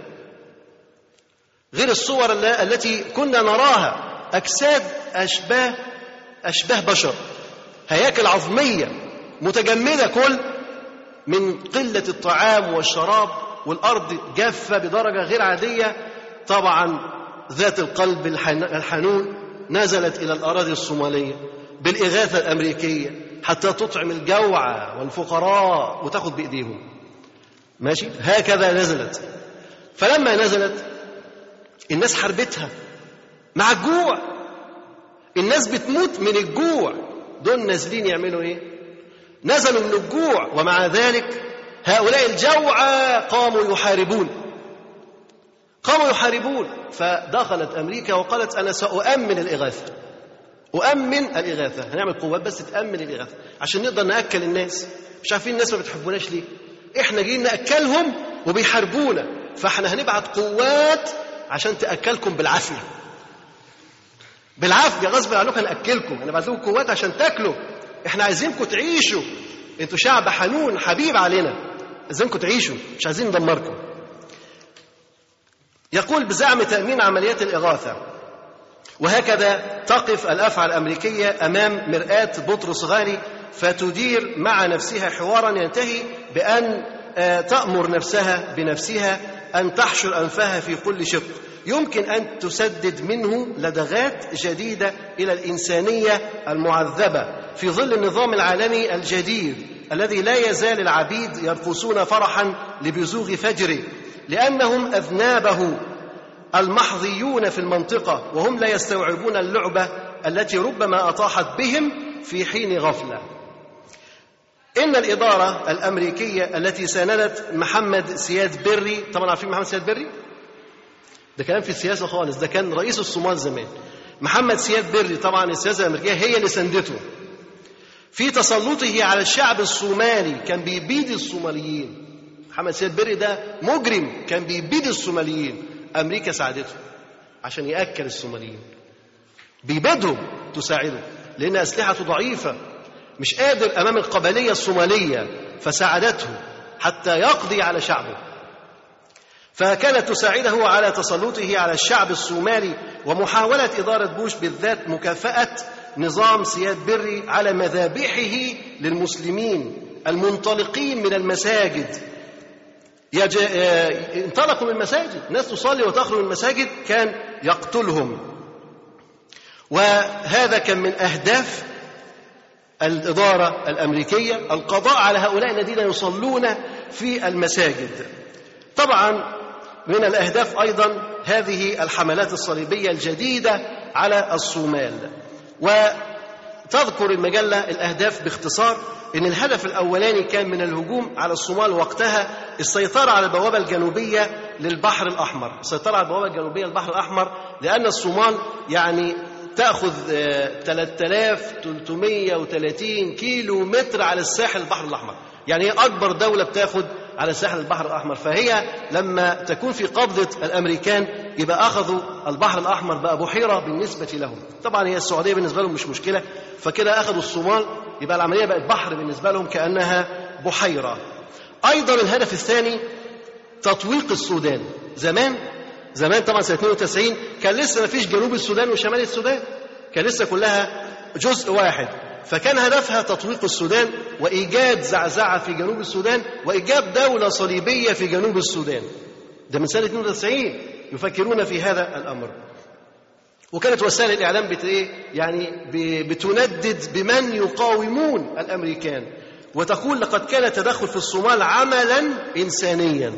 غير الصور التي كنا نراها. أجساد أشباه أشباه بشر. هياكل عظمية متجمدة كل من قلة الطعام والشراب والأرض جافة بدرجة غير عادية. طبعا ذات القلب الحنون نزلت إلى الأراضي الصومالية بالإغاثة الأمريكية حتى تطعم الجوع والفقراء وتاخد بإيديهم. ماشي؟ هكذا نزلت. فلما نزلت الناس حربتها مع الجوع. الناس بتموت من الجوع. دول نازلين يعملوا إيه؟ نزلوا من الجوع. ومع ذلك هؤلاء الجوعى قاموا يحاربون. قاموا يحاربون. فدخلت أمريكا وقالت أنا سأؤمن الإغاثة. أؤمن الإغاثة. هنعمل قوات بس تأمن الإغاثة عشان نقدر نأكل الناس. مش عارفين الناس ما بتحبوناش ليه؟ إحنا جايين نأكلهم وبيحاربونا. فإحنا هنبعت قوات عشان تأكلكم بالعافية. بالعافية غصب عنكم هنأكلكم. هنبعت لكم قوات عشان تاكلوا. إحنا عايزينكم تعيشوا. أنتوا شعب حنون حبيب علينا. عايزينكم تعيشوا. مش عايزين ندمركم. يقول بزعم تأمين عمليات الإغاثة. وهكذا تقف الأفعى الأمريكية أمام مرآة بطرس غالي فتدير مع نفسها حوارا ينتهي بأن آه، تأمر نفسها بنفسها أن تحشر أنفها في كل شق. يمكن أن تسدد منه لدغات جديدة إلى الإنسانية المعذبة. في ظل النظام العالمي الجديد الذي لا يزال العبيد يرقصون فرحا لبزوغ فجره لأنهم أذنابه المحظيون في المنطقة وهم لا يستوعبون اللعبة التي ربما أطاحت بهم في حين غفلة. إن الإدارة الأمريكية التي ساندت محمد سياد بري طبعا عارفين محمد سياد بري؟ ده كلام في السياسة خالص ده كان رئيس الصومال زمان. محمد سياد بري طبعا السياسة الأمريكية هي اللي سندته. في تسلطه على الشعب الصومالي كان بيبيد الصوماليين. محمد سياد بري ده مجرم كان بيبيد الصوماليين. أمريكا ساعدته عشان يأكل الصوماليين. بيبيدهم تساعده لأن أسلحته ضعيفة. مش قادر أمام القبلية الصومالية فساعدته حتى يقضي على شعبه. فكانت تساعده على تسلطه على الشعب الصومالي ومحاولة إدارة بوش بالذات مكافأة نظام سياد بري على مذابحه للمسلمين المنطلقين من المساجد. يج... انطلقوا من المساجد. ناس تصلي وتخرج من المساجد كان يقتلهم. وهذا كان من أهداف الإدارة الأمريكية القضاء على هؤلاء الذين يصلون في المساجد. طبعا من الأهداف أيضا هذه الحملات الصليبية الجديدة على الصومال. وتذكر المجلة الأهداف باختصار إن الهدف الأولاني كان من الهجوم على الصومال وقتها السيطرة على البوابة الجنوبية للبحر الأحمر. السيطرة على البوابة الجنوبية للبحر الأحمر لأن الصومال يعني تأخذ 3330 كيلو متر على الساحل البحر الأحمر. يعني هي أكبر دولة بتاخذ على ساحل البحر الأحمر. فهي لما تكون في قبضة الأمريكان يبقى أخذوا البحر الأحمر بقى بحيرة بالنسبة لهم. طبعا هي السعودية بالنسبة لهم مش مشكلة فكده أخذوا الصومال يبقى العملية بقت بحر بالنسبة لهم كأنها بحيرة. أيضا الهدف الثاني تطويق السودان. زمان زمان طبعا سنة 92 كان لسه ما فيش جنوب السودان وشمال السودان. كان لسه كلها جزء واحد. فكان هدفها تطويق السودان وإيجاد زعزعة في جنوب السودان وإيجاد دولة صليبية في جنوب السودان. ده من سنة 92 يفكرون في هذا الأمر. وكانت وسائل الإعلام بت إيه؟ يعني بتندد بمن يقاومون الأمريكان. وتقول لقد كان التدخل في الصومال عملا انسانيا.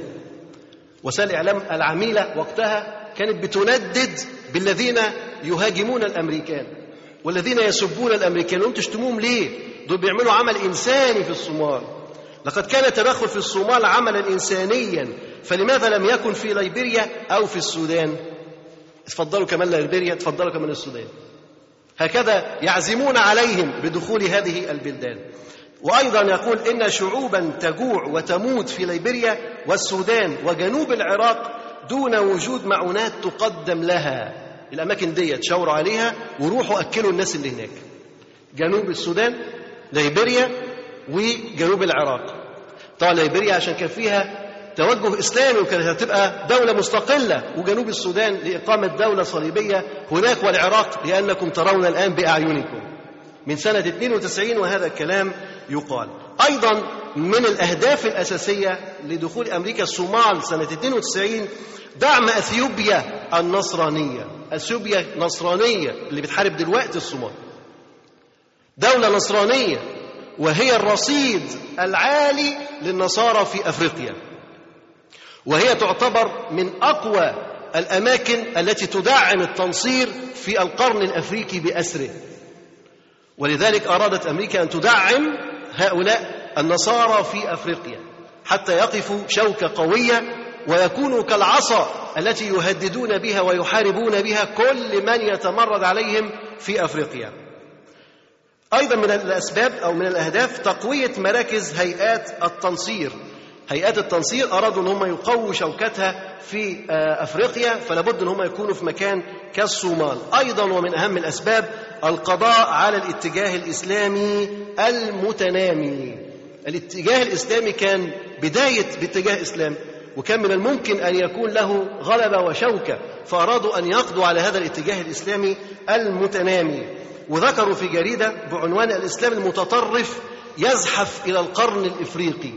وسائل الاعلام العميلة وقتها كانت بتندد بالذين يهاجمون الأمريكان والذين يسبون الأمريكان وأنتم تشتموهم ليه؟ دول بيعملوا عمل إنساني في الصومال لقد كان التدخل في الصومال عملا انسانيا فلماذا لم يكن في ليبيريا أو في السودان؟ تفضلوا كمان ليبيريا تفضلوا كمان السودان هكذا يعزمون عليهم بدخول هذه البلدان وأيضا يقول إن شعوبا تجوع وتموت في ليبيريا والسودان وجنوب العراق دون وجود معونات تقدم لها. الأماكن دي تشاوروا عليها وروحوا أكلوا الناس اللي هناك. جنوب السودان ليبيريا وجنوب العراق. طبعا ليبيريا عشان كان فيها توجه إسلامي وكانت هتبقى دولة مستقلة وجنوب السودان لإقامة دولة صليبية هناك والعراق لأنكم ترون الآن بأعينكم. من سنة 92 وهذا الكلام يقال. أيضا من الأهداف الأساسية لدخول أمريكا الصومال سنة 92 دعم أثيوبيا النصرانية. أثيوبيا نصرانية اللي بتحارب دلوقتي الصومال. دولة نصرانية وهي الرصيد العالي للنصارى في أفريقيا. وهي تعتبر من أقوى الأماكن التي تدعم التنصير في القرن الأفريقي بأسره. ولذلك أرادت أمريكا أن تدعم هؤلاء النصارى في أفريقيا حتى يقفوا شوكة قوية ويكونوا كالعصا التي يهددون بها ويحاربون بها كل من يتمرد عليهم في أفريقيا. أيضا من الأسباب أو من الأهداف تقوية مراكز هيئات التنصير هيئات التنصير أرادوا أن هم يقووا شوكتها في آه، أفريقيا فلابد أن هم يكونوا في مكان كالصومال أيضا ومن أهم الأسباب القضاء على الاتجاه الإسلامي المتنامي. الاتجاه الإسلامي كان بداية باتجاه إسلامي وكان من الممكن أن يكون له غلبة وشوكة فأرادوا أن يقضوا على هذا الاتجاه الإسلامي المتنامي. وذكروا في جريدة بعنوان الإسلام المتطرف يزحف إلى القرن الإفريقي.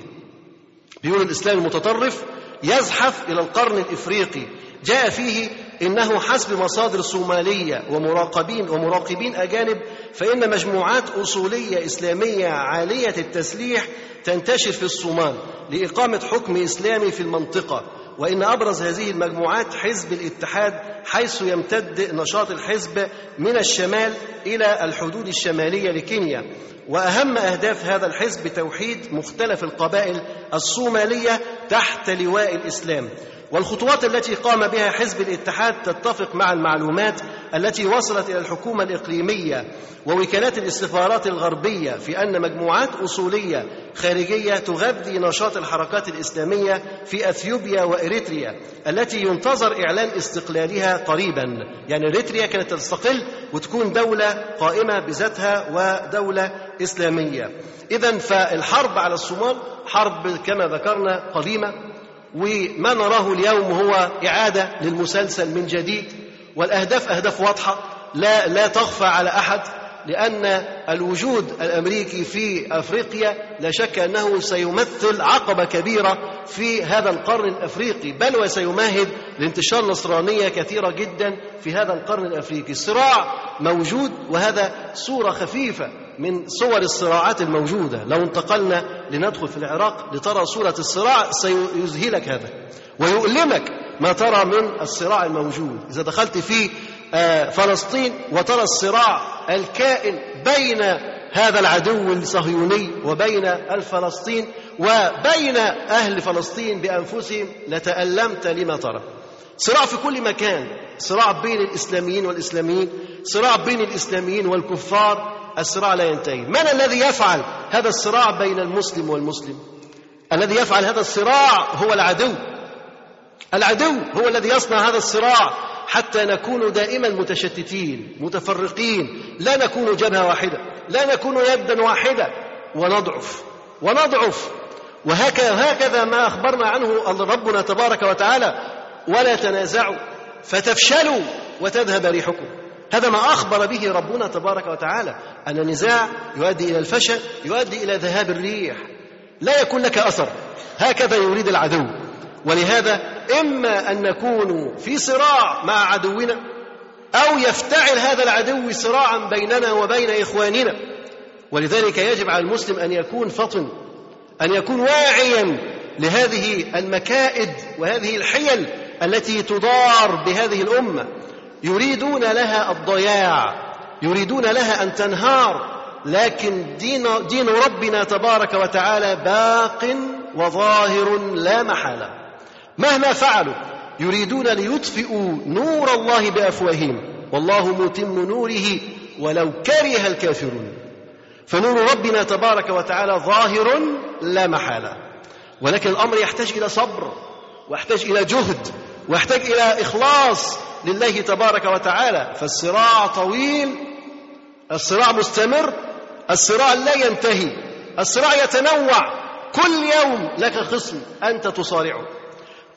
بيقول الإسلام المتطرف يزحف إلى القرن الإفريقي. جاء فيه إنه حسب مصادر صومالية ومراقبين ومراقبين أجانب فإن مجموعات أصولية إسلامية عالية التسليح تنتشر في الصومال لإقامة حكم إسلامي في المنطقة. وإن أبرز هذه المجموعات حزب الاتحاد حيث يمتد نشاط الحزب من الشمال إلى الحدود الشمالية لكينيا. وأهم أهداف هذا الحزب توحيد مختلف القبائل الصومالية تحت لواء الإسلام. والخطوات التي قام بها حزب الاتحاد تتفق مع المعلومات التي وصلت إلى الحكومة الإقليمية ووكالات الاستخبارات الغربية في أن مجموعات أصولية خارجية تغذي نشاط الحركات الإسلامية في أثيوبيا وإريتريا التي ينتظر إعلان استقلالها قريبا. يعني إريتريا كانت تستقل وتكون دولة قائمة بذاتها ودولة إسلامية. اذا فالحرب على الصومال حرب كما ذكرنا قديمة. وما نراه اليوم هو إعادة للمسلسل من جديد والأهداف أهداف واضحة لا لا تخفى على أحد. لأن الوجود الأمريكي في أفريقيا لا شك أنه سيمثل عقبة كبيرة في هذا القرن الأفريقي بل وسيمهد لانتشار نصرانية كثيرة جدا في هذا القرن الأفريقي. الصراع موجود وهذا صورة خفيفة من صور الصراعات الموجودة. لو انتقلنا لندخل في العراق لترى صورة الصراع سيذهلك هذا ويؤلمك ما ترى من الصراع الموجود. إذا دخلت في فلسطين وترى الصراع الكائن بين هذا العدو الصهيوني وبين الفلسطين وبين أهل فلسطين بأنفسهم لتألمت لما ترى. صراع في كل مكان صراع بين الإسلاميين والإسلاميين صراع بين الإسلاميين والكفار الصراع لا ينتهي. من الذي يفعل هذا الصراع بين المسلم والمسلم؟ الذي يفعل هذا الصراع هو العدو. العدو هو الذي يصنع هذا الصراع. حتى نكون دائما متشتتين متفرقين لا نكون جبهة واحدة لا نكون يدا واحدة ونضعف ونضعف. وهكذا هكذا ما أخبرنا عنه ربنا تبارك وتعالى ولا تنازعوا فتفشلوا وتذهب ريحكم. هذا ما أخبر به ربنا تبارك وتعالى أن النزاع يؤدي إلى الفشل يؤدي إلى ذهاب الريح. لا يكون لك أثر. هكذا يريد العدو. ولهذا إما أن نكون في صراع مع عدونا أو يفتعل هذا العدو صراعا بيننا وبين إخواننا. ولذلك يجب على المسلم أن يكون فطن أن يكون واعيا لهذه المكائد وهذه الحيل التي تضار بهذه الأمة. يريدون لها الضياع يريدون لها أن تنهار لكن دين دين ربنا تبارك وتعالى باق وظاهر لا محالة. مهما فعلوا يريدون ليطفئوا نور الله بأفواههم. والله متم نوره ولو كره الكافرون. فنور ربنا تبارك وتعالى ظاهر لا محالة. ولكن الأمر يحتاج إلى صبر ويحتاج إلى جهد ويحتاج إلى إخلاص لله تبارك وتعالى. فالصراع طويل الصراع مستمر الصراع لا ينتهي الصراع يتنوع. كل يوم لك خصم أنت تصارعه.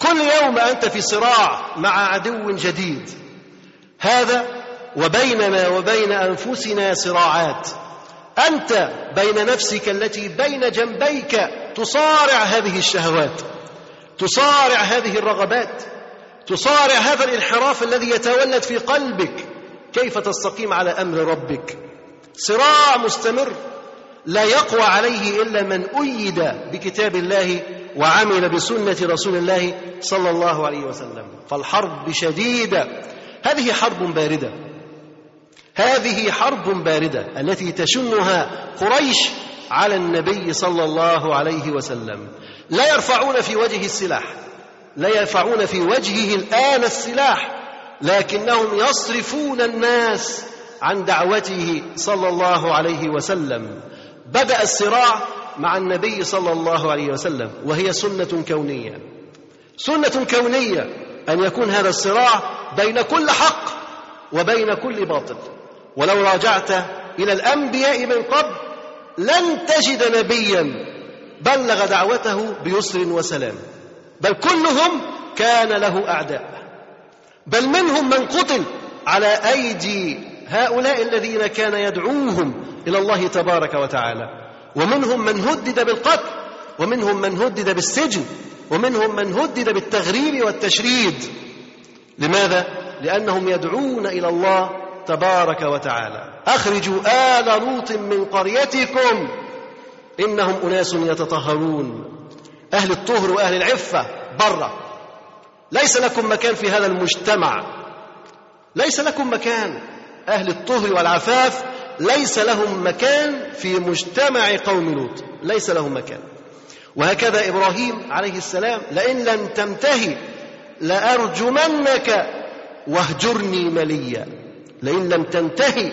كل يوم أنت في صراع مع عدو جديد. هذا وبيننا وبين أنفسنا صراعات. أنت بين نفسك التي بين جنبيك تصارع هذه الشهوات تصارع هذه الرغبات تصارع هذا الانحراف الذي يتولد في قلبك. كيف تستقيم على أمر ربك؟ صراع مستمر لا يقوى عليه إلا من أيد بكتاب الله وعمل بسنة رسول الله صلى الله عليه وسلم. فالحرب شديدة. هذه حرب باردة. هذه حرب باردة التي تشنها قريش على النبي صلى الله عليه وسلم. لا يرفعون في وجهه السلاح. لا يرفعون في وجهه الآن السلاح. لكنهم يصرفون الناس عن دعوته صلى الله عليه وسلم. بدأ الصراع مع النبي صلى الله عليه وسلم وهي سنة كونية. سنة كونية أن يكون هذا الصراع بين كل حق وبين كل باطل. ولو راجعت إلى الأنبياء من قبل لن تجد نبيا بلغ دعوته بيسر وسلام. بل كلهم كان له أعداء. بل منهم من قتل على أيدي هؤلاء الذين كان يدعوهم إلى الله تبارك وتعالى. ومنهم من هدد بالقتل ومنهم من هدد بالسجن ومنهم من هدد بالتغريب والتشريد. لماذا؟ لأنهم يدعون إلى الله تبارك وتعالى. أخرجوا آل لوط من قريتكم. إنهم أناس يتطهرون. أهل الطهر وأهل العفة برة ليس لكم مكان في هذا المجتمع. ليس لكم مكان. أهل الطهر والعفاف ليس لهم مكان في مجتمع قوم لوط. ليس لهم مكان. وهكذا إبراهيم عليه السلام لئن لم تنتهي لأرجمنك واهجرني مليا. لئن لم تنتهي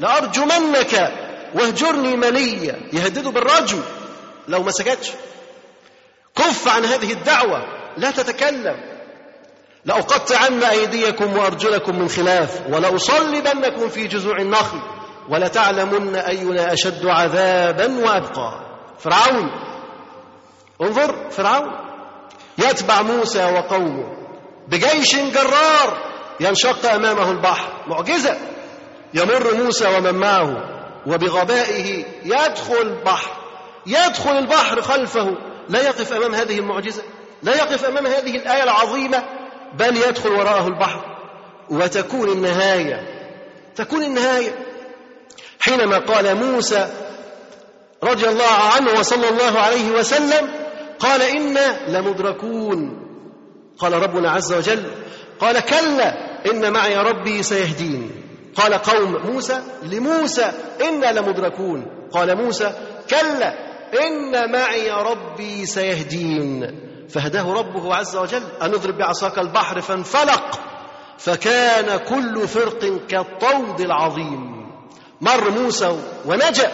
لأرجمنك واهجرني مليا. يهدده بالرجم. لو ما سكتش. كف عن هذه الدعوة. لا تتكلم. لأقطعن أيديكم وأرجلكم من خلاف. ولأصلبنكم في جذوع النخل. ولتعلمن أينا أشد عذابا وأبقى. فرعون انظر فرعون. يتبع موسى وقومه بجيش جرار ينشق أمامه البحر. معجزة. يمر موسى ومن معه وبغبائه يدخل البحر يدخل البحر خلفه. لا يقف أمام هذه المعجزة. لا يقف أمام هذه الآية العظيمة. بل يدخل وراءه البحر. وتكون النهاية. تكون النهاية. حينما قال موسى رضي الله عنه وصلى الله عليه وسلم قال إنا لمدركون. قال ربنا عز وجل قال كلا إن معي ربي سيهدين. قال قوم موسى لموسى إنا لمدركون. قال موسى كلا إن معي ربي سيهدين. فهداه ربه عز وجل أن اضرب بعصاك البحر فانفلق فكان كل فرق كالطود العظيم. مر موسى ونجأ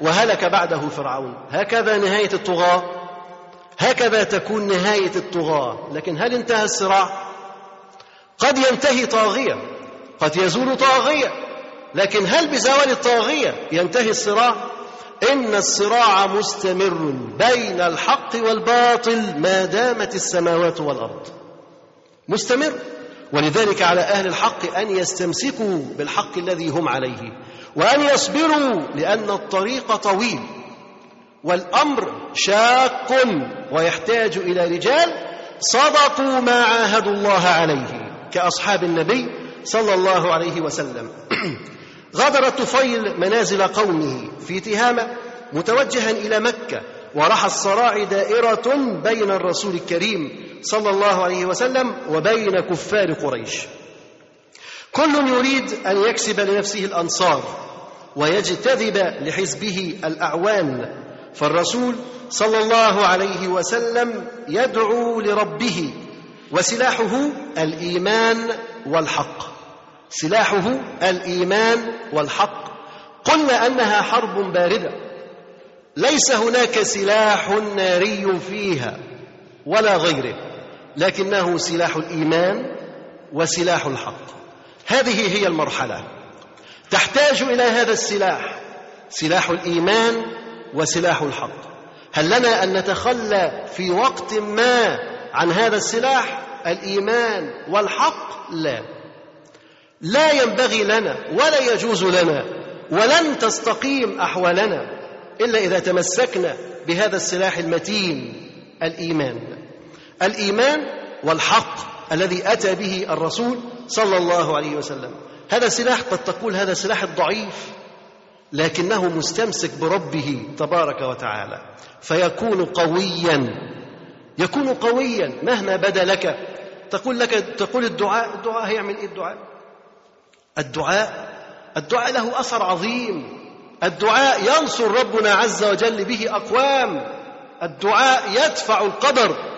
وهلك بعده فرعون. هكذا نهاية الطغاة. هكذا تكون نهاية الطغاة. لكن هل انتهى الصراع؟ قد ينتهي طاغية. قد يزول طاغية. لكن هل بزوال الطاغية ينتهي الصراع؟ إن الصراع مستمر بين الحق والباطل ما دامت السماوات والأرض. مستمر. ولذلك على أهل الحق أن يستمسكوا بالحق الذي هم عليه. وأن يصبروا لأن الطريق طويل والأمر شاق ويحتاج إلى رجال صدقوا ما عاهدوا الله عليه كأصحاب النبي صلى الله عليه وسلم. غادر الطفيل منازل قومه في تهامة متوجها إلى مكة ورحى الصراع دائرة بين الرسول الكريم صلى الله عليه وسلم وبين كفار قريش. كل يريد أن يكسب لنفسه الأنصار ويجتذب لحزبه الأعوان فالرسول صلى الله عليه وسلم يدعو لربه وسلاحه الإيمان والحق. سلاحه الإيمان والحق. قلنا أنها حرب باردة. ليس هناك سلاح ناري فيها ولا غيره لكنه سلاح الإيمان وسلاح الحق. هذه هي المرحلة. تحتاج إلى هذا السلاح سلاح الإيمان وسلاح الحق. هل لنا أن نتخلى في وقت ما عن هذا السلاح؟ الإيمان والحق؟ لا. لا ينبغي لنا ولا يجوز لنا ولن تستقيم أحوالنا إلا إذا تمسكنا بهذا السلاح المتين الإيمان. الإيمان والحق. الذي أتى به الرسول صلى الله عليه وسلم. هذا سلاح قد تقول هذا سلاح الضعيف لكنه مستمسك بربه تبارك وتعالى. فيكون قويا يكون قويا مهما بدا لك. تقول لك تقول الدعاء الدعاء هيعمل إيه الدعاء؟ الدعاء الدعاء له أثر عظيم. الدعاء ينصر ربنا عز وجل به أقوام. الدعاء يدفع القدر.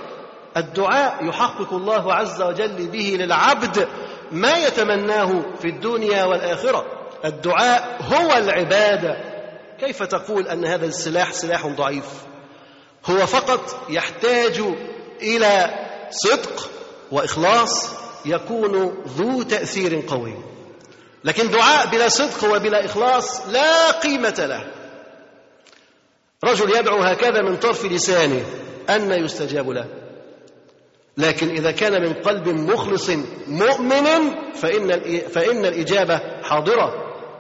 الدعاء يحقق الله عز وجل به للعبد ما يتمناه في الدنيا والآخرة. الدعاء هو العبادة. كيف تقول أن هذا السلاح سلاح ضعيف؟ هو فقط يحتاج إلى صدق وإخلاص يكون ذو تأثير قوي. لكن دعاء بلا صدق وبلا إخلاص لا قيمة له. رجل يدعو هكذا من طرف لسانه أن يستجاب له. لكن إذا كان من قلب مخلص مؤمن فإن فإن الإجابة حاضرة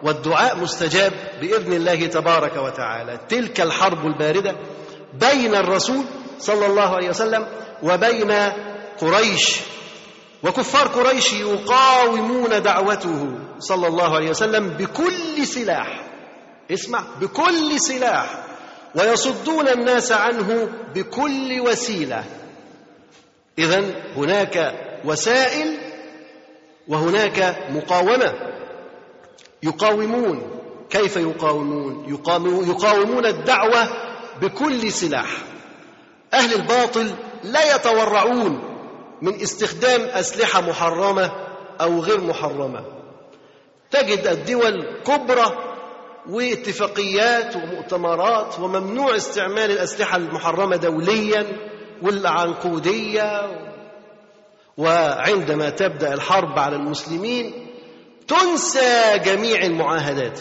والدعاء مستجاب بإذن الله تبارك وتعالى. تلك الحرب الباردة بين الرسول صلى الله عليه وسلم وبين قريش. وكفار قريش يقاومون دعوته صلى الله عليه وسلم بكل سلاح. اسمع بكل سلاح. ويصدون الناس عنه بكل وسيلة. اذا هناك وسائل وهناك مقاومة. يقاومون. كيف يقاومون؟ يقاومون الدعوة بكل سلاح. أهل الباطل لا يتورعون من استخدام أسلحة محرمة أو غير محرمة. تجد الدول كبرى واتفاقيات ومؤتمرات وممنوع استعمال الأسلحة المحرمة دوليا. والعنقوديه وعندما تبدأ الحرب على المسلمين تنسى جميع المعاهدات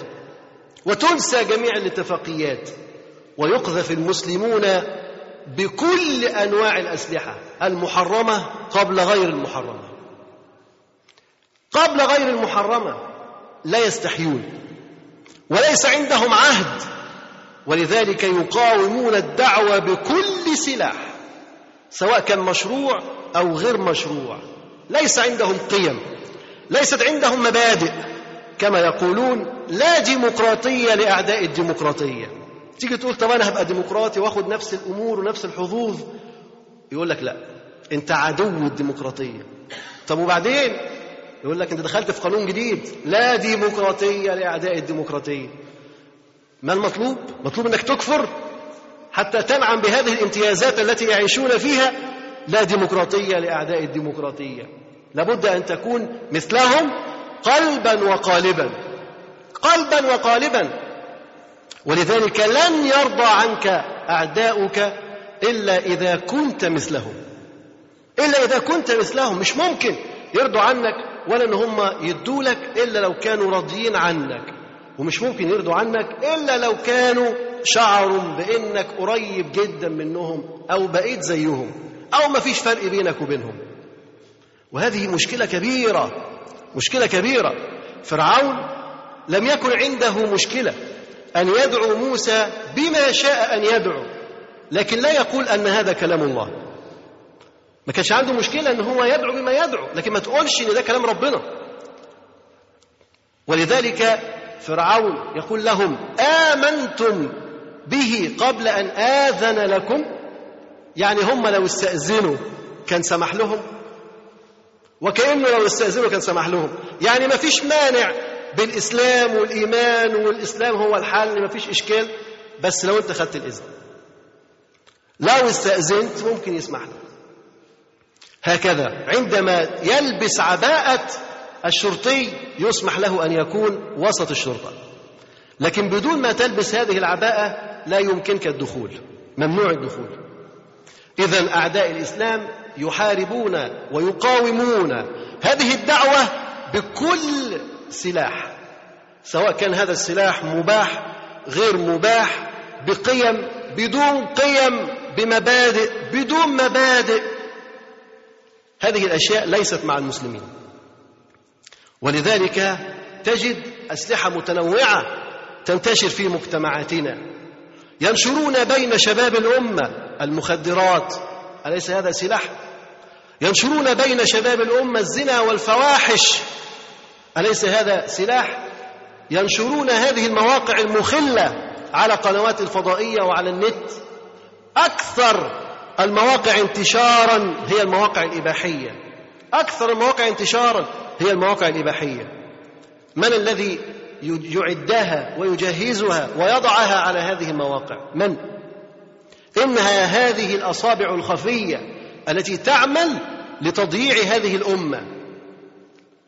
وتنسى جميع الاتفاقيات ويقذف المسلمون بكل أنواع الأسلحة المحرمة قبل غير المحرمة. قبل غير المحرمة لا يستحيون وليس عندهم عهد ولذلك يقاومون الدعوة بكل سلاح. سواء كان مشروع أو غير مشروع. ليس عندهم قيم ليست عندهم مبادئ. كما يقولون لا ديمقراطية لأعداء الديمقراطية. تيجي تقول طب أنا هبقى ديمقراطي وآخد نفس الأمور ونفس الحظوظ؟ يقول لك لا أنت عدو الديمقراطية. طب وبعدين؟ يقول لك أنت دخلت في قانون جديد. لا ديمقراطية لأعداء الديمقراطية. ما المطلوب؟ مطلوب إنك تكفر حتى تنعم بهذه الامتيازات التي يعيشون فيها لا ديمقراطية لأعداء الديمقراطية. لابد أن تكون مثلهم قلبا وقالبا. قلبا وقالبا. ولذلك لن يرضى عنك أعداؤك إلا إذا كنت مثلهم. إلا إذا كنت مثلهم. مش ممكن يرضوا عنك ولا إن هم يدوا لك إلا لو كانوا راضيين عنك. ومش ممكن يرضوا عنك إلا لو كانوا شعروا بإنك قريب جدا منهم أو بقيت زيهم أو ما فيش فرق بينك وبينهم. وهذه مشكلة كبيرة مشكلة كبيرة. فرعون لم يكن عنده مشكلة أن يدعو موسى بما شاء أن يدعو لكن لا يقول أن هذا كلام الله. ما كانش عنده مشكلة أن هو يدعو بما يدعو لكن ما تقولش إن ده كلام ربنا. ولذلك فرعون يقول لهم آمنتم به قبل أن آذن لكم؟ يعني هم لو استأذنوا كان سمح لهم؟ وكأنه لو استأذنوا كان سمح لهم. يعني ما فيش مانع بالاسلام والإيمان والإسلام هو الحل ما فيش إشكال. بس لو أنت خدت الإذن لو استأذنت ممكن يسمح لك. هكذا عندما يلبس عباءة الشرطي يسمح له أن يكون وسط الشرطة. لكن بدون ما تلبس هذه العباءة لا يمكنك الدخول ممنوع الدخول. إذا أعداء الإسلام يحاربون ويقاومون هذه الدعوة بكل سلاح سواء كان هذا السلاح مباح غير مباح بقيم بدون قيم بمبادئ بدون مبادئ. هذه الأشياء ليست مع المسلمين. ولذلك تجد أسلحة متنوعة تنتشر في مجتمعاتنا. ينشرون بين شباب الأمة المخدرات أليس هذا سلاح؟ ينشرون بين شباب الأمة الزنا والفواحش أليس هذا سلاح؟ ينشرون هذه المواقع المخلة على قنوات الفضائية وعلى النت. أكثر المواقع انتشارا هي المواقع الإباحية. أكثر المواقع انتشارا هي المواقع الإباحية. من الذي يعدها ويجهزها ويضعها على هذه المواقع؟ من؟ إنها هذه الأصابع الخفية التي تعمل لتضييع هذه الأمة.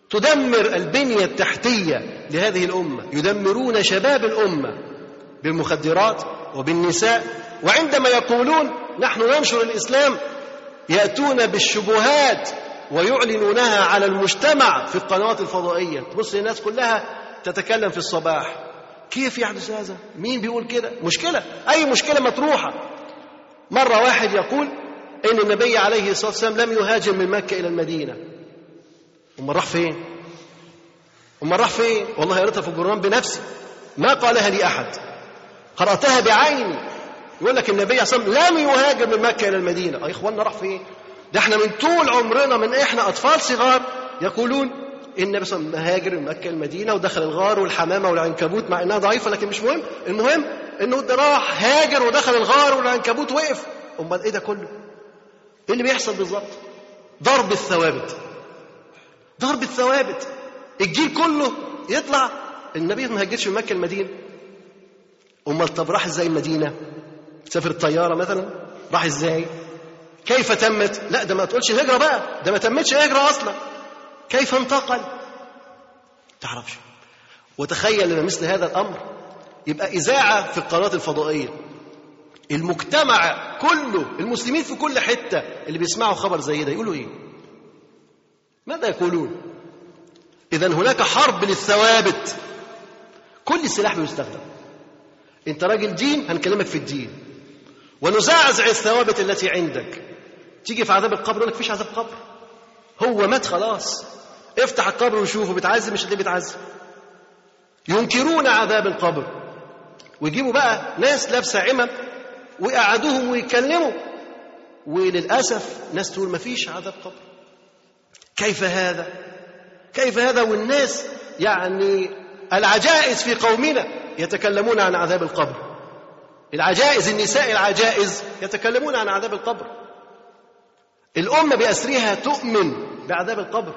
تدمر البنية التحتية لهذه الأمة. يدمرون شباب الأمة بالمخدرات وبالنساء. وعندما يقولون نحن ننشر الإسلام يأتون بالشبهات ويعلنونها على المجتمع في القنوات الفضائية. تبص الناس كلها تتكلم في الصباح. كيف يحدث هذا مين بيقول كده؟ مشكلة. أي مشكلة مطروحة. مرة واحد يقول إن النبي عليه الصلاة والسلام لم يهاجر من مكة إلى المدينة. أمال راح فين؟ أمال راح فين؟ والله قريتها في الجران بنفسي. ما قالها لي أحد. قرأتها بعيني. يقول لك النبي صلى الله عليه وسلم لم يهاجر من مكة إلى المدينة. أي إخواننا راح فين؟ ده إحنا من طول عمرنا من إحنا أطفال صغار يقولون النبي صلى الله عليه وسلم هاجر من مكة المدينة ودخل الغار والحمامة والعنكبوت مع إنها ضعيفة لكن مش مهم المهم إنه ده راح هاجر ودخل الغار والعنكبوت وقف أمال إيه ده كله؟ إيه اللي بيحصل بالظبط؟ ضرب الثوابت ضرب الثوابت الجيل كله يطلع النبي ما هاجرش من مكة المدينة أمال طب راح إزاي المدينة؟ سافر الطيارة مثلا راح إزاي؟ كيف تمت؟ لا ده ما تقولش هجرة بقى ده ما تمتش هجرة أصلا كيف انتقل؟ تعرفش وتخيل لما مثل هذا الأمر يبقى إذاعة في القنوات الفضائية المجتمع كله المسلمين في كل حتة اللي بيسمعوا خبر زي ده يقولوا إيه؟ ماذا يقولون؟ إذا هناك حرب للثوابت كل سلاح بيستخدم أنت راجل دين هنكلمك في الدين ونزعزع الثوابت التي عندك تيجي في عذاب القبر يقول لك فيش عذاب قبر. هو مات خلاص. افتح القبر وشوفه بيتعذب مش هتلاقيه بيتعذب. ينكرون عذاب القبر. ويجيبوا بقى ناس لابسة عمم ويقعدوهم ويتكلموا. وللأسف ناس تقول ما فيش عذاب قبر. كيف هذا؟ كيف هذا؟ والناس يعني العجائز في قومنا يتكلمون عن عذاب القبر. العجائز النساء العجائز يتكلمون عن عذاب القبر. الأمة بأسرها تؤمن بعذاب القبر.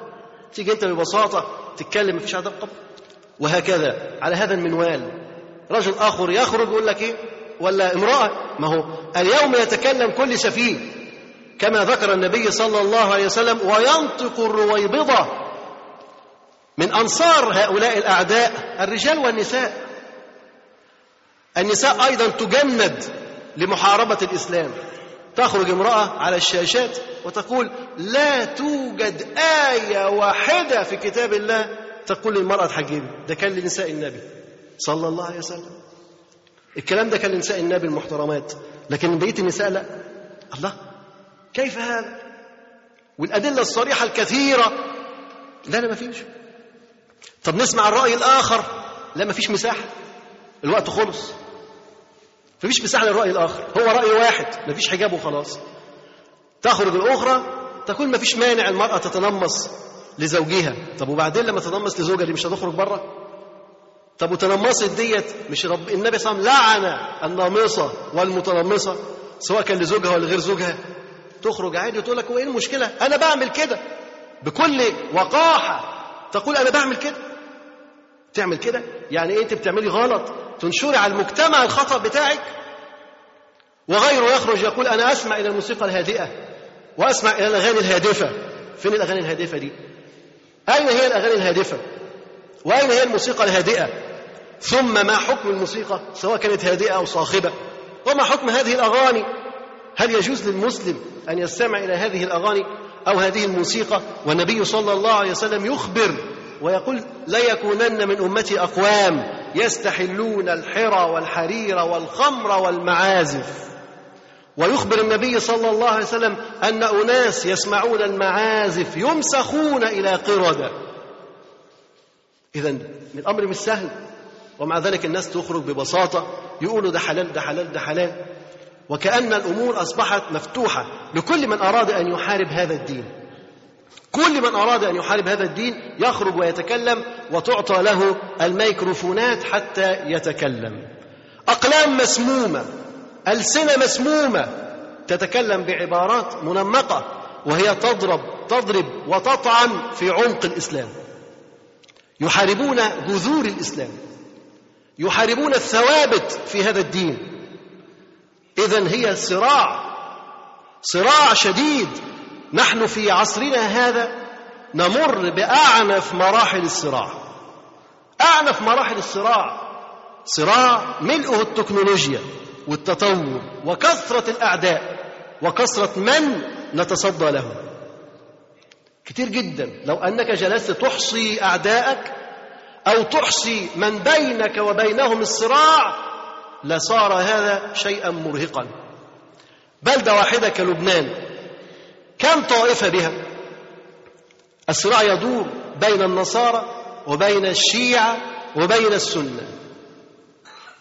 تيجي أنت ببساطة تتكلم مفيش عذاب قبر. وهكذا على هذا المنوال. رجل آخر يخرج يقول لك إيه؟ ولا امرأة. ما هو؟ اليوم يتكلم كل سفيه كما ذكر النبي صلى الله عليه وسلم وينطق الرويبضة من أنصار هؤلاء الأعداء الرجال والنساء. النساء أيضا تجند لمحاربة الإسلام. تخرج امرأة على الشاشات وتقول لا توجد آية واحدة في كتاب الله. تقول للمرأة تحجبي ده كان لنساء النبي صلى الله عليه وسلم. الكلام ده كان لنساء النبي المحترمات. لكن بقية النساء لا. الله كيف هذا؟ والأدلة الصريحة الكثيرة. لا لا ما فيش. طب نسمع الرأي الآخر. لا ما فيش مساحة. الوقت خلص. مفيش مساحة للرأي الآخر. هو رأي واحد مفيش حجاب وخلاص. تخرج الأخرى تقول مفيش مانع المرأة تتنمص لزوجها. طب وبعدين لما تنمص لزوجها دي مش هتخرج بره؟ طب وتنمصت ديت مش رب النبي صلى الله عليه وسلم لعن النامصة والمتنمصة سواء كان لزوجها ولا غير زوجها. تخرج عادي وتقول لك هو إيه المشكلة؟ أنا بعمل كده بكل وقاحة. تقول أنا بعمل كده. تعمل كده؟ يعني إيه أنت بتعملي غلط؟ تنشري على المجتمع الخطأ بتاعك وغيره يخرج يقول أنا أسمع إلى الموسيقى الهادئة وأسمع إلى الأغاني الهادفة فين الأغاني الهادفة دي؟ أين هي الأغاني الهادفة؟ وأين هي الموسيقى الهادئة؟ ثم ما حكم الموسيقى سواء كانت هادئة أو صاخبة وما حكم هذه الأغاني هل يجوز للمسلم أن يستمع إلى هذه الأغاني أو هذه الموسيقى والنبي صلى الله عليه وسلم يخبر ويقول لا يكونن من أمتي أقوام يستحلون الحرى والحرير والخمر والمعازف. ويخبر النبي صلى الله عليه وسلم أن أناس يسمعون المعازف يمسخون إلى قردة إذا الأمر مش سهل ومع ذلك الناس تخرج ببساطة يقولوا ده حلال ده حلال ده حلال. وكأن الأمور أصبحت مفتوحة لكل من أراد أن يحارب هذا الدين. كل من أراد أن يحارب هذا الدين يخرج ويتكلم وتعطى له الميكروفونات حتى يتكلم. أقلام مسمومة ألسنة مسمومة تتكلم بعبارات منمقة وهي تضرب تضرب وتطعن في عمق الإسلام. يحاربون جذور الإسلام. يحاربون الثوابت في هذا الدين. إذا هي صراع صراع شديد نحن في عصرنا هذا نمر بأعنف مراحل الصراع. أعنف مراحل الصراع. صراع ملؤه التكنولوجيا والتطور وكثرة الأعداء وكثرة من نتصدى له. كتير جدا. لو أنك جلست تحصي أعدائك أو تحصي من بينك وبينهم الصراع لصار هذا شيئا مرهقا. بلدة واحدة كلبنان. كم طائفة بها؟ الصراع يدور بين النصارى وبين الشيعة وبين السنة.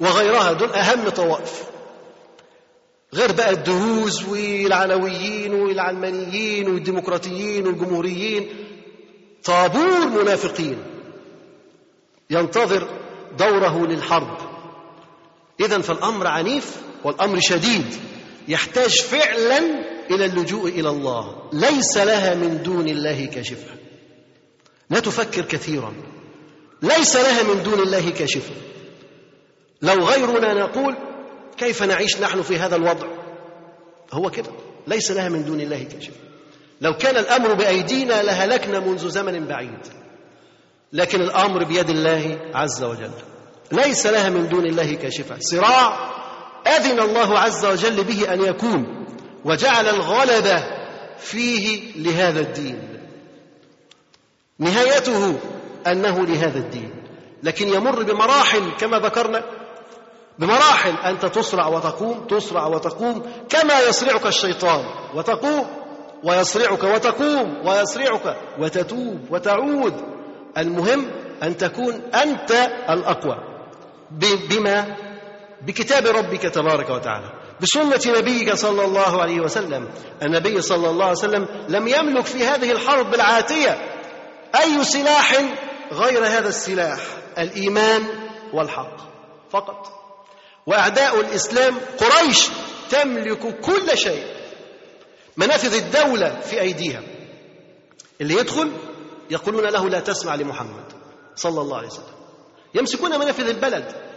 وغيرها دول أهم طوائف. غير بقى الدروز والعلويين والعلمانيين والديمقراطيين والجمهوريين. طابور منافقين. ينتظر دوره للحرب. إذا فالأمر عنيف والأمر شديد. يحتاج فعلا إلى اللجوء إلى الله. ليس لها من دون الله كاشفة لا تفكر كثيرا. ليس لها من دون الله كاشفة لو غيرنا نقول كيف نعيش نحن في هذا الوضع؟ هو كده. ليس لها من دون الله كاشفة لو كان الأمر بأيدينا لهلكنا منذ زمن بعيد. لكن الأمر بيد الله عز وجل. ليس لها من دون الله كاشفة صراع أذن الله عز وجل به أن يكون. وجعل الغلبة فيه لهذا الدين. نهايته أنه لهذا الدين. لكن يمر بمراحل كما ذكرنا بمراحل أنت تصرع وتقوم تصرع وتقوم كما يصرعك الشيطان. وتقوم ويصرعك وتقوم ويصرعك وتتوب وتعود. المهم أن تكون أنت الأقوى. بما؟ بكتاب ربك تبارك وتعالى. بسنة نبيك صلى الله عليه وسلم. النبي صلى الله عليه وسلم لم يملك في هذه الحرب العاتية أي سلاح غير هذا السلاح الإيمان والحق فقط. وأعداء الإسلام قريش تملك كل شيء منافذ الدولة في أيديها اللي يدخل يقولون له لا تسمع لمحمد صلى الله عليه وسلم. يمسكون منافذ البلد.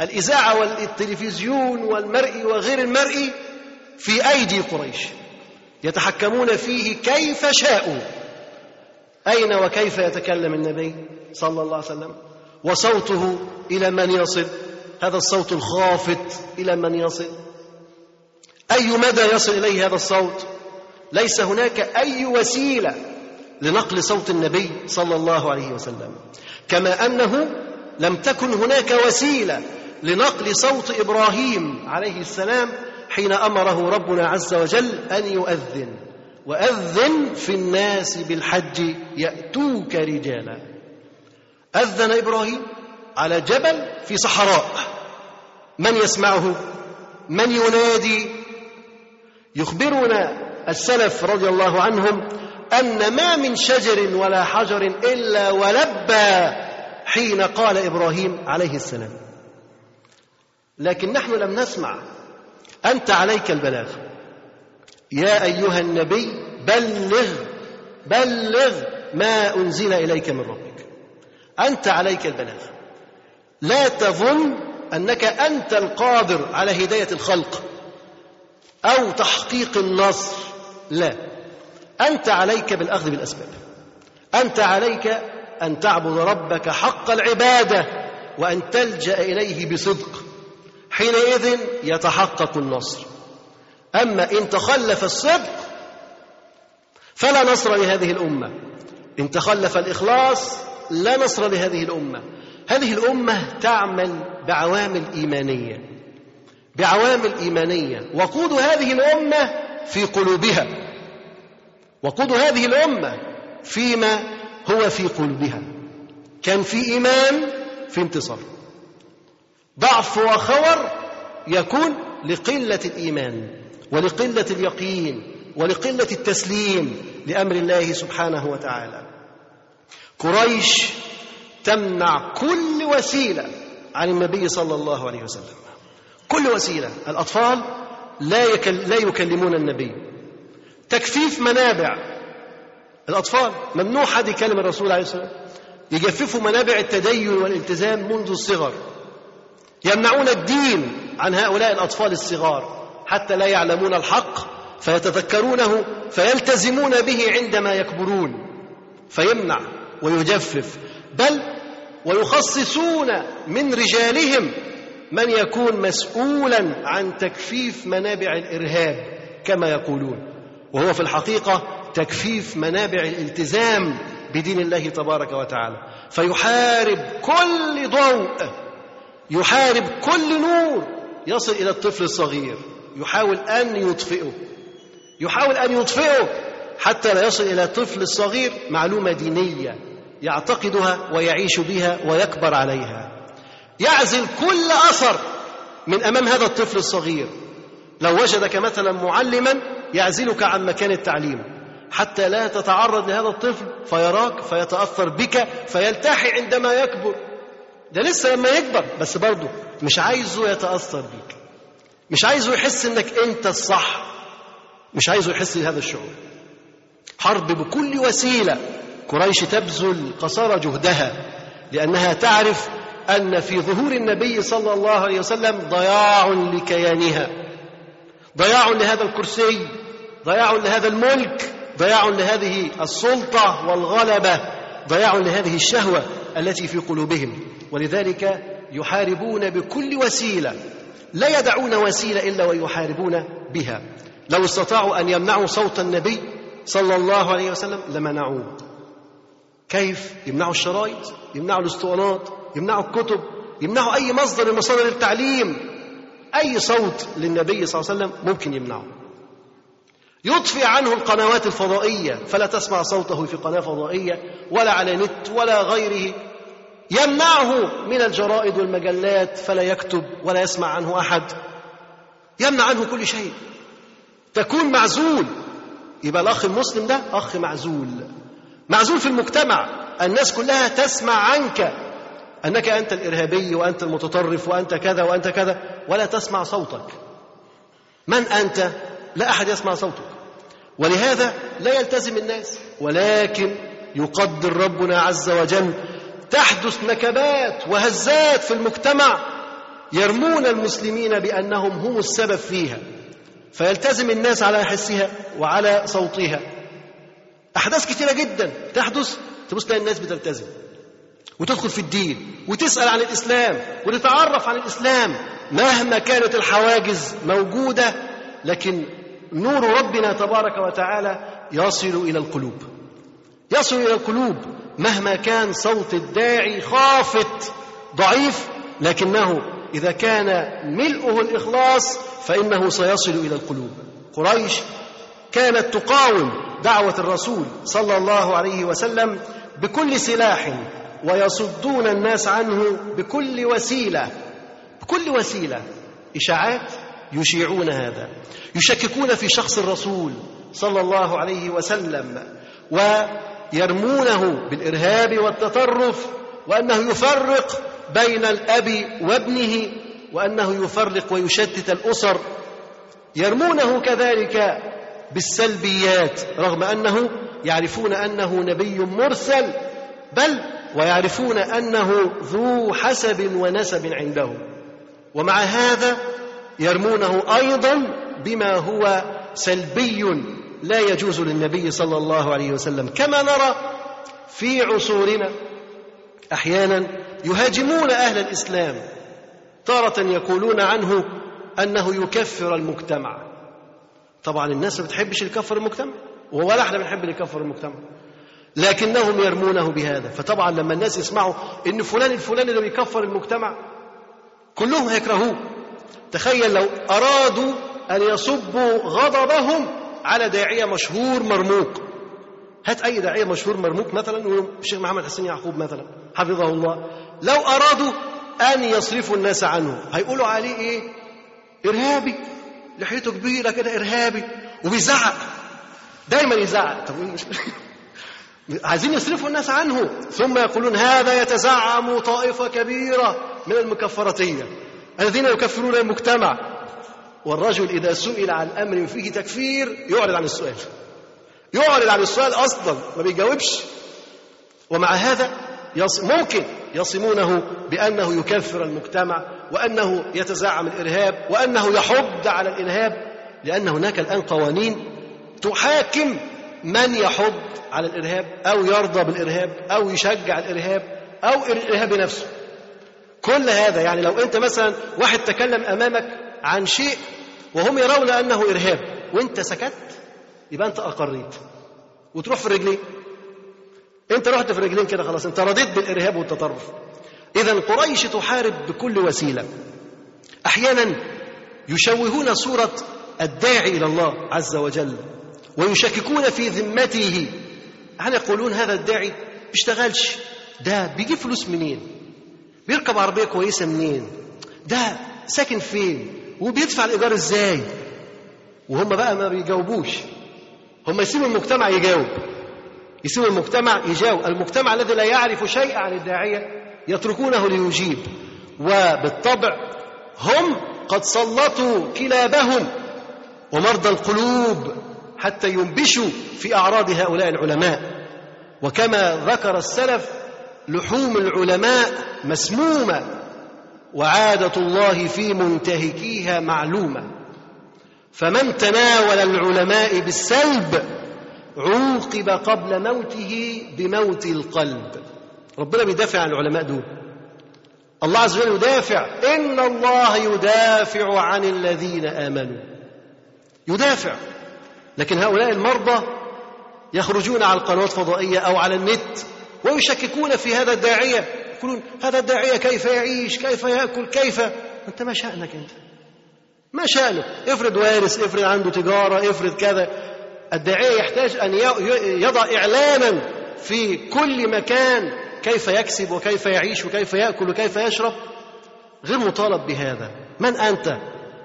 الإذاعة والتلفزيون والمرئي وغير المرئي في أيدي قريش يتحكمون فيه كيف شاءوا. أين وكيف يتكلم النبي صلى الله عليه وسلم؟ وصوته إلى من يصل؟ هذا الصوت الخافت إلى من يصل؟ أي مدى يصل إليه هذا الصوت؟ ليس هناك أي وسيلة لنقل صوت النبي صلى الله عليه وسلم. كما أنه لم تكن هناك وسيلة لنقل صوت إبراهيم عليه السلام حين أمره ربنا عز وجل أن يؤذن. وأذن في الناس بالحج يأتوك رجالا. أذن إبراهيم على جبل في صحراء. من يسمعه؟ من ينادي؟ يخبرنا السلف رضي الله عنهم أن ما من شجر ولا حجر إلا ولبى حين قال إبراهيم عليه السلام. لكن نحن لم نسمع. أنت عليك البلاغ. يا أيها النبي بلغ بلغ ما أنزل إليك من ربك. أنت عليك البلاغ. لا تظن أنك أنت القادر على هداية الخلق أو تحقيق النصر. لا. أنت عليك بالأخذ بالأسباب. أنت عليك أن تعبد ربك حق العبادة وأن تلجأ إليه بصدق. حينئذ يتحقق النصر. أما إن تخلف الصدق فلا نصر لهذه الأمة. إن تخلف الإخلاص لا نصر لهذه الأمة. هذه الأمة تعمل بعوامل إيمانية. بعوامل إيمانية. وقود هذه الأمة في قلوبها. وقود هذه الأمة فيما هو في قلبها كان في إيمان في انتصار. ضعف وخور يكون لقلة الإيمان ولقلة اليقين ولقلة التسليم لأمر الله سبحانه وتعالى. قريش تمنع كل وسيلة عن النبي صلى الله عليه وسلم. كل وسيلة. الأطفال لا, يكل لا يكلمون النبي. تكفيف منابع. الأطفال ممنوع حد يكلم الرسول عليه الصلاة والسلام. يجففوا منابع التدين والالتزام منذ الصغر. يمنعون الدين عن هؤلاء الأطفال الصغار حتى لا يعلمون الحق فيتذكرونه فيلتزمون به عندما يكبرون. فيمنع ويجفف بل ويخصصون من رجالهم من يكون مسؤولا عن تكفيف منابع الإرهاب كما يقولون. وهو في الحقيقة تكفيف منابع الالتزام بدين الله تبارك وتعالى. فيحارب كل ضوء يحارب كل نور يصل إلى الطفل الصغير. يحاول أن يطفئه. يحاول أن يطفئه حتى لا يصل إلى الطفل الصغير معلومة دينية يعتقدها ويعيش بها ويكبر عليها. يعزل كل أثر من أمام هذا الطفل الصغير. لو وجدك مثلا معلما يعزلك عن مكان التعليم. حتى لا تتعرض لهذا الطفل فيراك فيتأثر بك فيلتحي عندما يكبر. ده لسه لما يكبر بس برضه مش عايزه يتأثر بيك. مش عايزه يحس إنك أنت الصح. مش عايزه يحس بهذا الشعور. حرب بكل وسيلة قريش تبذل قصارى جهدها لأنها تعرف أن في ظهور النبي صلى الله عليه وسلم ضياع لكيانها. ضياع لهذا الكرسي ضياع لهذا الملك ضياع لهذه السلطة والغلبة ضياع لهذه الشهوة التي في قلوبهم. ولذلك يحاربون بكل وسيلة. لا يدعون وسيلة إلا ويحاربون بها. لو استطاعوا أن يمنعوا صوت النبي صلى الله عليه وسلم لمنعوه. كيف؟ يمنعوا الشرايط يمنعوا الاسطوانات يمنعوا الكتب يمنعوا أي مصدر من مصادر التعليم. أي صوت للنبي صلى الله عليه وسلم ممكن يمنعه. يطفئ عنه القنوات الفضائية. فلا تسمع صوته في قناة فضائية ولا على نت ولا غيره. يمنعه من الجرائد والمجلات فلا يكتب ولا يسمع عنه أحد. يمنع عنه كل شيء. تكون معزول. يبقى الأخ المسلم ده أخ معزول. معزول في المجتمع. الناس كلها تسمع عنك. أنك أنت الإرهابي وأنت المتطرف وأنت كذا وأنت كذا ولا تسمع صوتك. من أنت؟ لا أحد يسمع صوتك. ولهذا لا يلتزم الناس. ولكن يقدر ربنا عز وجل تحدث نكبات وهزات في المجتمع يرمون المسلمين بأنهم هم السبب فيها فيلتزم الناس على حسها وعلى صوتها. أحداث كثيرة جدا تحدث تبص تلاقي الناس بتلتزم. وتدخل في الدين وتسأل عن الإسلام وتتعرف عن الإسلام. مهما كانت الحواجز موجودة لكن نور ربنا تبارك وتعالى يصل إلى القلوب. يصل إلى القلوب. مهما كان صوت الداعي خافت ضعيف لكنه إذا كان ملؤه الإخلاص فإنه سيصل إلى القلوب. قريش كانت تقاوم دعوة الرسول صلى الله عليه وسلم بكل سلاح ويصدون الناس عنه بكل وسيلة بكل وسيلة. إشاعات يشيعون هذا يشككون في شخص الرسول صلى الله عليه وسلم ويرمونه بالإرهاب والتطرف وأنه يفرق بين الأب وابنه وأنه يفرق ويشتت الأسر. يرمونه كذلك بالسلبيات رغم أنه يعرفون أنه نبي مرسل بل ويعرفون أنه ذو حسب ونسب عندهم. ومع هذا يرمونه أيضا بما هو سلبي لا يجوز للنبي صلى الله عليه وسلم كما نرى في عصورنا أحيانا يهاجمون أهل الإسلام تارة يقولون عنه أنه يكفر المجتمع. طبعا الناس ما بتحبش يكفر المجتمع ولا إحنا بنحب يكفر المجتمع لكنهم يرمونه بهذا. فطبعا لما الناس يسمعوا إن فلان الفلاني اللي بيكفر المجتمع كلهم هيكرهوه. تخيل لو أرادوا أن يصبوا غضبهم على داعية مشهور مرموق. هات أي داعية مشهور مرموق مثلا الشيخ محمد حسين يعقوب مثلا حفظه الله. لو أرادوا أن يصرفوا الناس عنه هيقولوا عليه إيه؟ إرهابي. لحيته كبيرة كده إرهابي. وبيزعق. دايما يزعق. طب إيه عايزين يصرفوا الناس عنه. ثم يقولون هذا يتزعم طائفة كبيرة من المكفرتيه الذين يكفرون المجتمع. والرجل إذا سئل عن أمر فيه تكفير يعرض عن السؤال يعرض عن السؤال أصلا ما بيجاوبش ومع هذا. ممكن يصمونه بأنه يكفر المجتمع وأنه يتزعم الإرهاب وأنه يحض على الإرهاب لأن هناك الآن قوانين تحاكم من يحض على الإرهاب أو يرضى بالإرهاب أو يشجع الإرهاب أو الإرهابي نفسه كل هذا يعني لو أنت مثلا واحد تكلم أمامك عن شيء وهم يرون أنه إرهاب. وأنت سكت يبقى أنت أقريت. وتروح في الرجلين أنت رحت في الرجلين كده خلاص. أنت رضيت بالإرهاب والتطرف. إذا قريش تحارب بكل وسيلة. أحيانا يشوهون صورة الداعي إلى الله عز وجل ويشككون في ذمته. يعني يقولون هذا الداعي بيشتغلش ده بيجيب فلوس منين؟ بيركب عربية كويسة منين؟ ده ساكن فين؟ وبيدفع الإيجار إزاي؟ وهم بقى ما بيجاوبوش. هم يسيبوا المجتمع يجاوب. يسيبوا المجتمع يجاوب. المجتمع الذي لا يعرف شيئا عن الداعية يتركونه ليجيب. وبالطبع هم قد سلطوا كلابهم ومرضى القلوب حتى ينبشوا في أعراض هؤلاء العلماء. وكما ذكر السلف لحوم العلماء مسمومة وعادة الله في منتهكيها معلومة. فمن تناول العلماء بالسلب عوقب قبل موته بموت القلب. ربنا بيدافع عن العلماء دول. الله عز وجل يدافع. إن الله يدافع عن الذين آمنوا. يدافع. لكن هؤلاء المرضى يخرجون على القنوات الفضائية أو على النت ويشككون في هذا الداعية. يقولون هذا الداعية كيف يعيش؟ كيف يأكل؟ كيف؟ أنت ما شأنك أنت. ما شأنه. افرض وارث افرض عنده تجارة افرض كذا. الداعية يحتاج أن يضع إعلانا في كل مكان كيف يكسب وكيف يعيش وكيف يأكل وكيف يشرب. غير مطالب بهذا. من أنت؟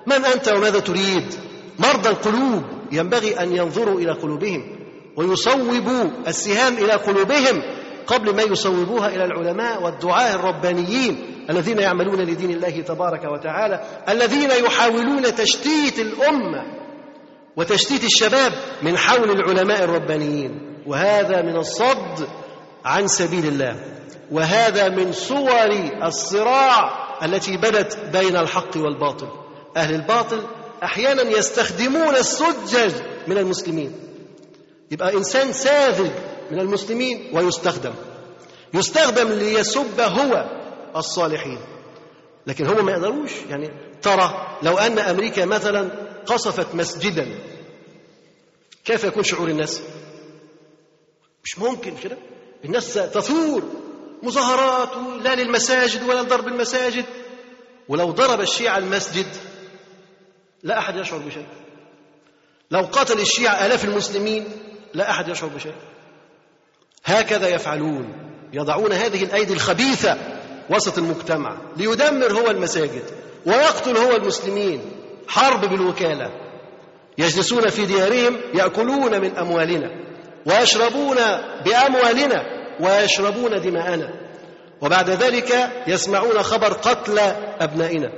من أنت وماذا تريد؟ مرضى القلوب. ينبغي أن ينظروا إلى قلوبهم ويصوبوا السهام إلى قلوبهم قبل ما يصوبوها إلى العلماء والدعاة الربانيين الذين يعملون لدين الله تبارك وتعالى الذين يحاولون تشتيت الأمة وتشتيت الشباب من حول العلماء الربانيين. وهذا من الصد عن سبيل الله. وهذا من صور الصراع التي بدت بين الحق والباطل. أهل الباطل أحيانا يستخدمون السجج من المسلمين. يبقى إنسان ساذج من المسلمين ويستخدم. يستخدم ليسب هو الصالحين. لكن هم ما يقدروش. يعني ترى لو أن أمريكا مثلا قصفت مسجدا كيف يكون شعور الناس؟ مش ممكن كده. الناس تثور مظاهرات لا للمساجد ولا لضرب المساجد. ولو ضرب الشيعة المسجد لا أحد يشعر بشيء. لو قتل الشيعة آلاف المسلمين لا أحد يشعر بشيء. هكذا يفعلون يضعون هذه الأيدي الخبيثة وسط المجتمع ليدمر هو المساجد ويقتل هو المسلمين. حرب بالوكالة. يجلسون في ديارهم يأكلون من أموالنا ويشربون بأموالنا ويشربون دماءنا. وبعد ذلك يسمعون خبر قتل أبنائنا.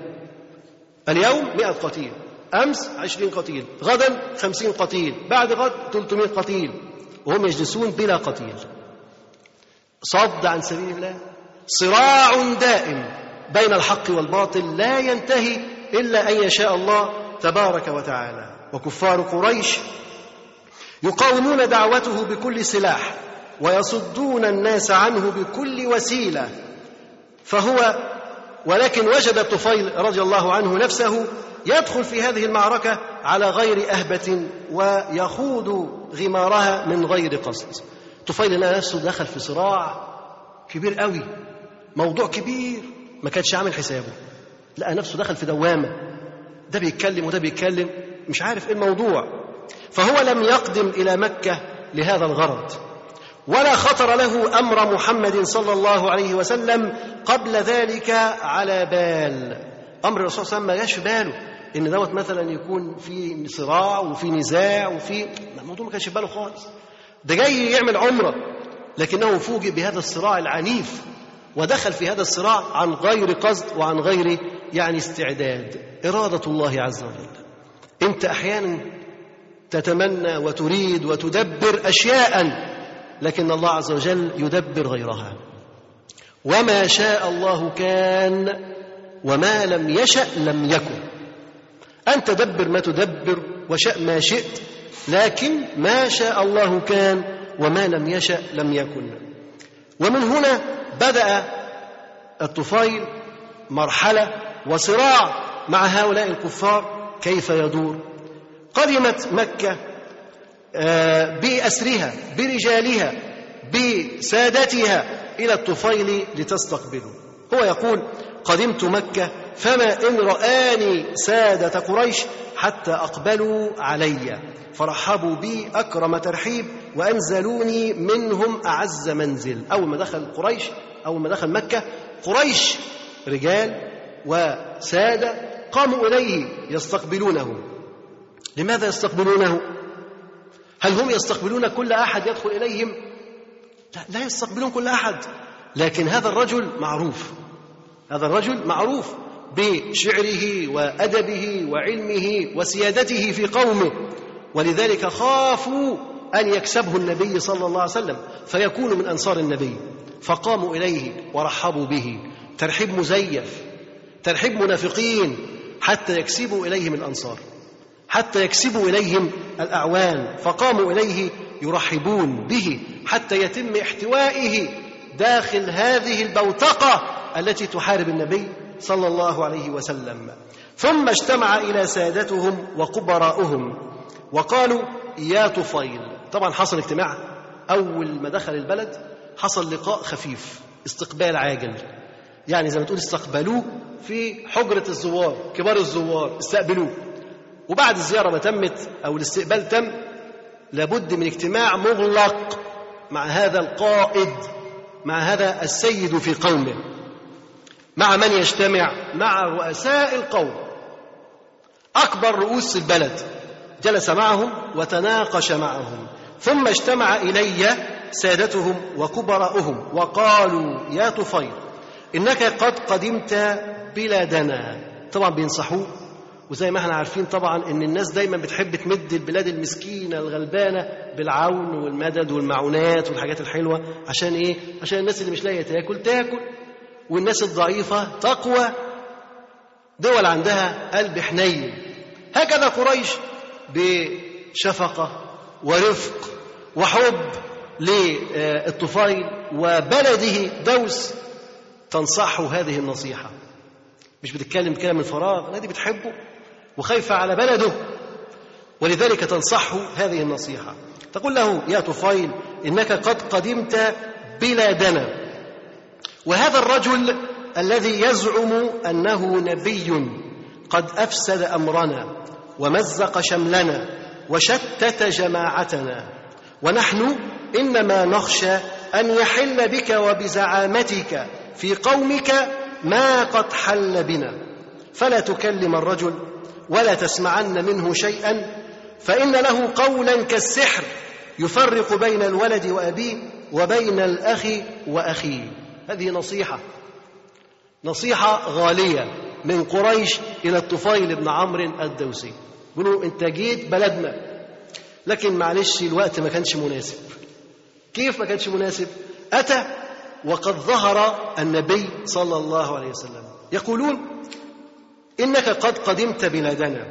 اليوم مئة قتيل. أمس عشرين قتيل غدا خمسين قتيل بعد غد تلتمائة قتيل وهم يجلسون بلا قتيل. صد عن سبيل الله صراع دائم بين الحق والباطل لا ينتهي إلا أن يشاء الله تبارك وتعالى. وكفار قريش يقاومون دعوته بكل سلاح ويصدون الناس عنه بكل وسيلة. فهو ولكن وجد الطفيل رضي الله عنه نفسه يدخل في هذه المعركة على غير أهبة ويخوض غمارها من غير قصد. طفيل نفسه دخل في صراع كبير قوي موضوع كبير ما كانش عامل حسابه. لقى نفسه دخل في دوامة ده بيتكلم وده بيتكلم مش عارف إيه الموضوع. فهو لم يقدم إلى مكة لهذا الغرض. ولا خطر له أمر محمد صلى الله عليه وسلم قبل ذلك على بال. أمر الرسول صلى الله عليه وسلم ما جاش في باله إن دوت مثلا يكون في صراع وفي نزاع وفي الموضوع ما كانش في باله خالص. ده جاي يعمل عمرة لكنه فوجئ بهذا الصراع العنيف ودخل في هذا الصراع عن غير قصد وعن غير يعني استعداد. إرادة الله عز وجل. أنت أحيانا تتمنى وتريد وتدبر اشياء لكن الله عز وجل يدبر غيرها. وما شاء الله كان وما لم يشأ لم يكن. انت دبر ما تدبر وشأ ما شئت لكن ما شاء الله كان وما لم يشأ لم يكن. ومن هنا بدأ الطفيل مرحلة وصراع مع هؤلاء الكفار كيف يدور. قدمت مكة آه، بأسرها برجالها بسادتها إلى الطفيل لتستقبله. هو يقول قدمت مكة فما إن رآني سادة قريش حتى أقبلوا علي. فرحبوا بي أكرم ترحيب وأنزلوني منهم أعز منزل. أول ما دخل قريش أول ما دخل مكة قريش رجال وسادة قاموا إليه يستقبلونه. لماذا يستقبلونه؟ هل هم يستقبلون كل أحد يدخل إليهم؟ لا, لا يستقبلون كل أحد. لكن هذا الرجل معروف. هذا الرجل معروف بشعره وأدبه وعلمه وسيادته في قومه ولذلك خافوا أن يكسبه النبي صلى الله عليه وسلم فيكون من أنصار النبي. فقاموا إليه ورحبوا به. ترحيب مزيف ترحيب منافقين حتى يكسبوا إليهم الأنصار حتى يكسبوا إليهم الأعوان. فقاموا إليه يرحبون به حتى يتم احتوائه داخل هذه البوتقة التي تحارب النبي صلى الله عليه وسلم. ثم اجتمع إلى سادتهم وكبراؤهم وقالوا يا طفيل. طبعا حصل اجتماع. أول ما دخل البلد حصل لقاء خفيف استقبال عاجل. يعني زي ما تقول استقبلوه في حجرة الزوار كبار الزوار استقبلوه. وبعد الزيارة ما تمت أو الاستقبال تم لابد من اجتماع مغلق مع هذا القائد مع هذا السيد في قومه. مع من يجتمع؟ مع رؤساء القوم. أكبر رؤوس البلد. جلس معهم وتناقش معهم. ثم اجتمع إلي سادتهم وكبراؤهم وقالوا يا طفيل إنك قد قدمت بلادنا. طبعا بينصحوه. وزي ما إحنا عارفين طبعا إن الناس دايما بتحب تمد البلاد المسكينة الغلبانة بالعون والمدد والمعونات والحاجات الحلوة عشان إيه؟ عشان الناس اللي مش لاقية تاكل تاكل. والناس الضعيفة تقوى. دول عندها قلب حنين. هكذا قريش بشفقة ورفق وحب للطفيل وبلده دوس تنصحه هذه النصيحة. مش بتتكلم كلام من فراغ لا دي بتحبه وخايفة على بلده. ولذلك تنصحه هذه النصيحة. تقول له يا طفيل إنك قد قدمت بلادنا. وهذا الرجل الذي يزعم أنه نبي قد أفسد أمرنا ومزق شملنا وشتت جماعتنا. ونحن إنما نخشى أن يحل بك وبزعامتك في قومك ما قد حل بنا. فلا تكلم الرجل ولا تسمعن منه شيئا فإن له قولا كالسحر يفرق بين الولد وأبيه وبين الأخ وأخيه. هذه نصيحة. نصيحة غالية من قريش إلى الطفيل بن عمرو الدوسي. يقولوا أنت جيت بلدنا لكن معلش الوقت ما كانش مناسب. كيف ما كانش مناسب؟ أتى وقد ظهر النبي صلى الله عليه وسلم. يقولون إنك قد قدمت بلادنا.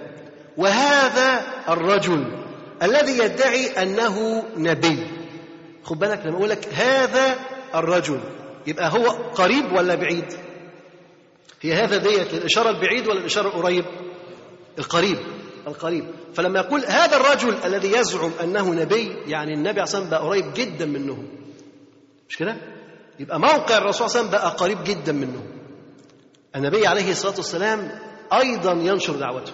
وهذا الرجل الذي يدعي أنه نبي. خد بالك لما أقول لك هذا الرجل يبقى هو قريب ولا بعيد؟ هي هذا ديت الإشارة البعيد ولا الإشارة القريب؟ القريب القريب. فلما يقول هذا الرجل الذي يزعم أنه نبي يعني النبي عليه بقى قريب جدا منه. مش كده؟ يبقى موقع الرسول صلى الله عليه وسلم بقى قريب جدا منه. النبي عليه الصلاة والسلام أيضا ينشر دعوته.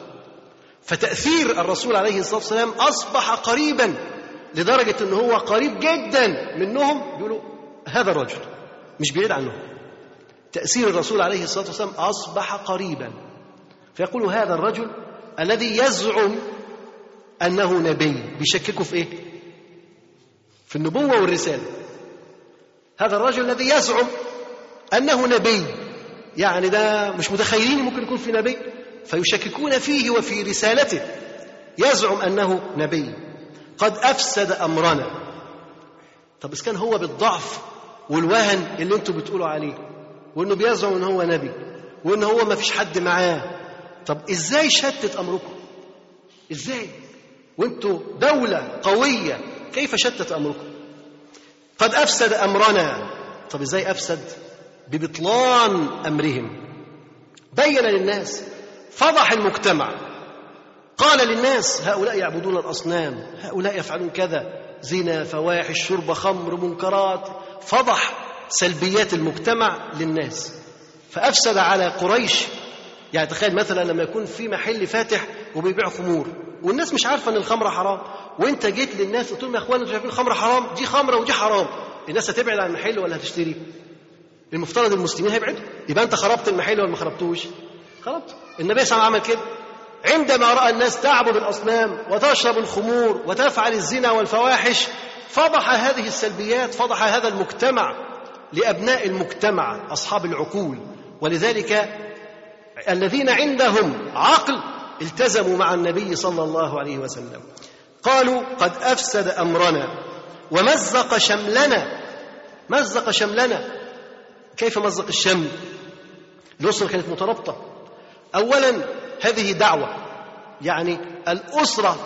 فتأثير الرسول عليه الصلاة والسلام أصبح قريبا لدرجة إن هو قريب جدا منهم. بيقولوا هذا الرجل. مش بعيد عنهم تأثير الرسول عليه الصلاة والسلام أصبح قريبا. فيقول هذا الرجل الذي يزعم أنه نبي. بيشككوا في إيه؟ في النبوة والرسالة. هذا الرجل الذي يزعم أنه نبي. يعني ده مش متخيلين ممكن يكون في نبي. فيشككون فيه وفي رسالته. يزعم أنه نبي. قد أفسد أمرنا. طب اذا كان هو بالضعف والوهن اللي أنتم بتقولوا عليه وانه بيزعم ان هو نبي وان هو ما فيش حد معاه. طب إزاي شتت أمركم؟ إزاي؟ وانتوا دولة قوية كيف شتت أمركم؟ قد أفسد أمرنا. طب إزاي أفسد؟ ببطلان أمرهم. بين للناس. فضح المجتمع. قال للناس هؤلاء يعبدون الأصنام هؤلاء يفعلون كذا. زنا فواحش شرب خمر منكرات فضح سلبيات المجتمع للناس. فأفسد على قريش. يعني تخيل مثلا لما يكون في محل فاتح وبيبيع خمور والناس مش عارفة إن الخمره حرام. وأنت جيت للناس قلت لهم يا اخوان أنتوا شايفين الخمره حرام؟ دي خمرة ودي حرام. الناس هتبعد عن المحل ولا هتشتري؟ المفترض المسلمين هيبعدوا. يبقى أنت خربت المحل ولا ما خربتوش؟ خربت. النبي صلى الله عليه وسلم عمل كده. عندما رأى الناس تعبد الأصنام وتشرب الخمور وتفعل الزنا والفواحش فضح هذه السلبيات فضح هذا المجتمع لأبناء المجتمع أصحاب العقول. ولذلك الذين عندهم عقل التزموا مع النبي صلى الله عليه وسلم. قالوا قد أفسد أمرنا ومزق شملنا. مزق شملنا. كيف مزق الشمل؟ الاسره كانت مترابطة. اولا هذه دعوة يعني الأسرة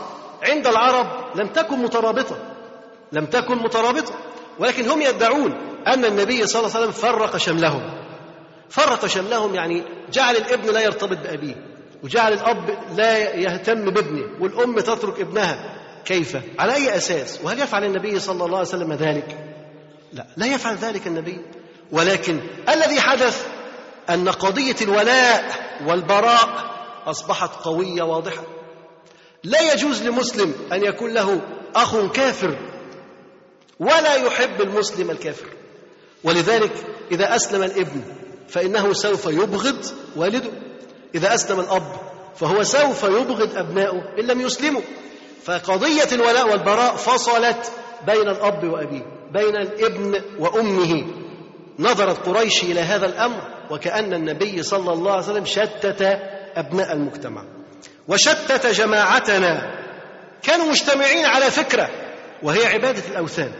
عند العرب لم تكن مترابطة لم تكن مترابطة ولكن هم يدعون أن النبي صلى الله عليه وسلم فرق شملهم فرق شملهم يعني جعل الابن لا يرتبط بأبيه وجعل الأب لا يهتم بابنه والأم تترك ابنها كيف؟ على أي أساس؟ وهل يفعل النبي صلى الله عليه وسلم ذلك؟ لا لا يفعل ذلك النبي ولكن الذي حدث أن قضية الولاء والبراء أصبحت قوية واضحة. لا يجوز لمسلم أن يكون له أخ كافر ولا يحب المسلم الكافر. ولذلك إذا أسلم الابن فإنه سوف يبغض والده. إذا أسلم الأب فهو سوف يبغض أبنائه إن لم يسلموا. فقضية الولاء والبراء فصلت بين الأب وأبيه بين الابن وأمه. نظرت قريش إلى هذا الأمر. وكأن النبي صلى الله عليه وسلم شتت أبناء المجتمع وشتت جماعتنا. كانوا مجتمعين على فكرة وهي عبادة الأوثان.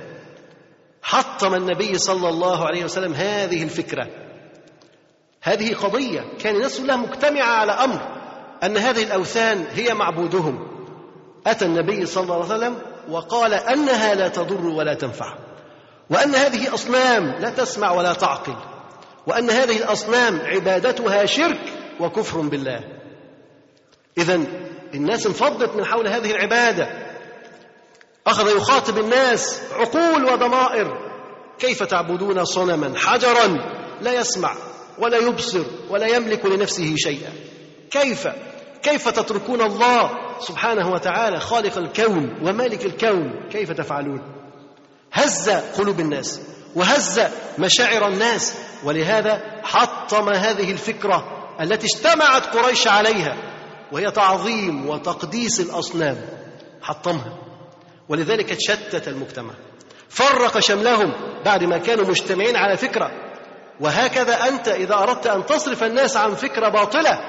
حطم النبي صلى الله عليه وسلم هذه الفكرة. هذه قضية كان الناس كلها مجتمعة على أمر أن هذه الأوثان هي معبودهم. أتى النبي صلى الله عليه وسلم وقال أنها لا تضر ولا تنفع وأن هذه أصنام لا تسمع ولا تعقل. وأن هذه الأصنام عبادتها شرك وكفر بالله. إذا الناس انفضت من حول هذه العبادة. أخذ يخاطب الناس عقول وضمائر. كيف تعبدون صنما حجرا لا يسمع ولا يبصر ولا يملك لنفسه شيئا؟ كيف؟ كيف تتركون الله سبحانه وتعالى خالق الكون ومالك الكون؟ كيف تفعلون؟ هز قلوب الناس وهز مشاعر الناس ولهذا حطم هذه الفكرة التي اجتمعت قريش عليها وهي تعظيم وتقديس الأصنام حطمها. ولذلك شتت المجتمع. فرق شملهم بعد ما كانوا مجتمعين على فكرة. وهكذا أنت إذا أردت أن تصرف الناس عن فكرة باطلة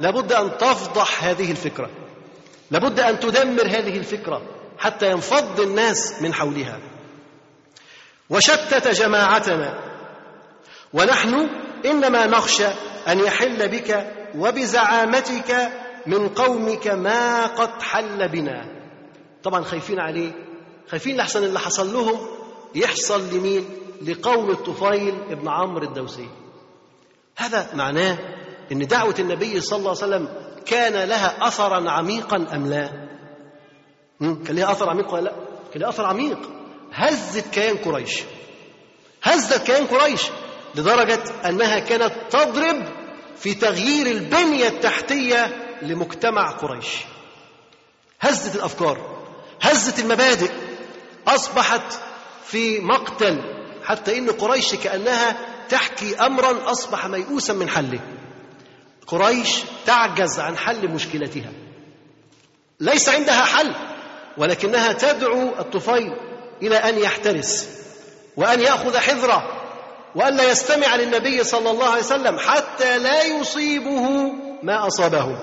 لابد أن تفضح هذه الفكرة. لابد أن تدمر هذه الفكرة حتى ينفض الناس من حولها. وشتت جماعتنا ونحن إنما نخشى أن يحل بك وبزعامتك من قومك ما قد حل بنا. طبعا خايفين عليه. خايفين لحسن اللي حصل لهم يحصل لمين؟ لقوم الطفيل ابن عمرو الدوسي. هذا معناه إن دعوة النبي صلى الله عليه وسلم كان لها اثرا عميقا أم لا؟ كان لها أثر عميق ولا لا؟ كان لها أثر عميق. هزت كيان قريش. هزت كيان قريش. لدرجة أنها كانت تضرب في تغيير البنية التحتية لمجتمع قريش. هزت الأفكار هزت المبادئ أصبحت في مقتل حتى إن قريش كأنها تحكي امرا أصبح ميؤوسا من حله. قريش تعجز عن حل مشكلتها. ليس عندها حل ولكنها تدعو الطفيل إلى أن يحترس وأن يأخذ حذرة. وأن لا يستمع للنبي صلى الله عليه وسلم حتى لا يصيبه ما أصابه.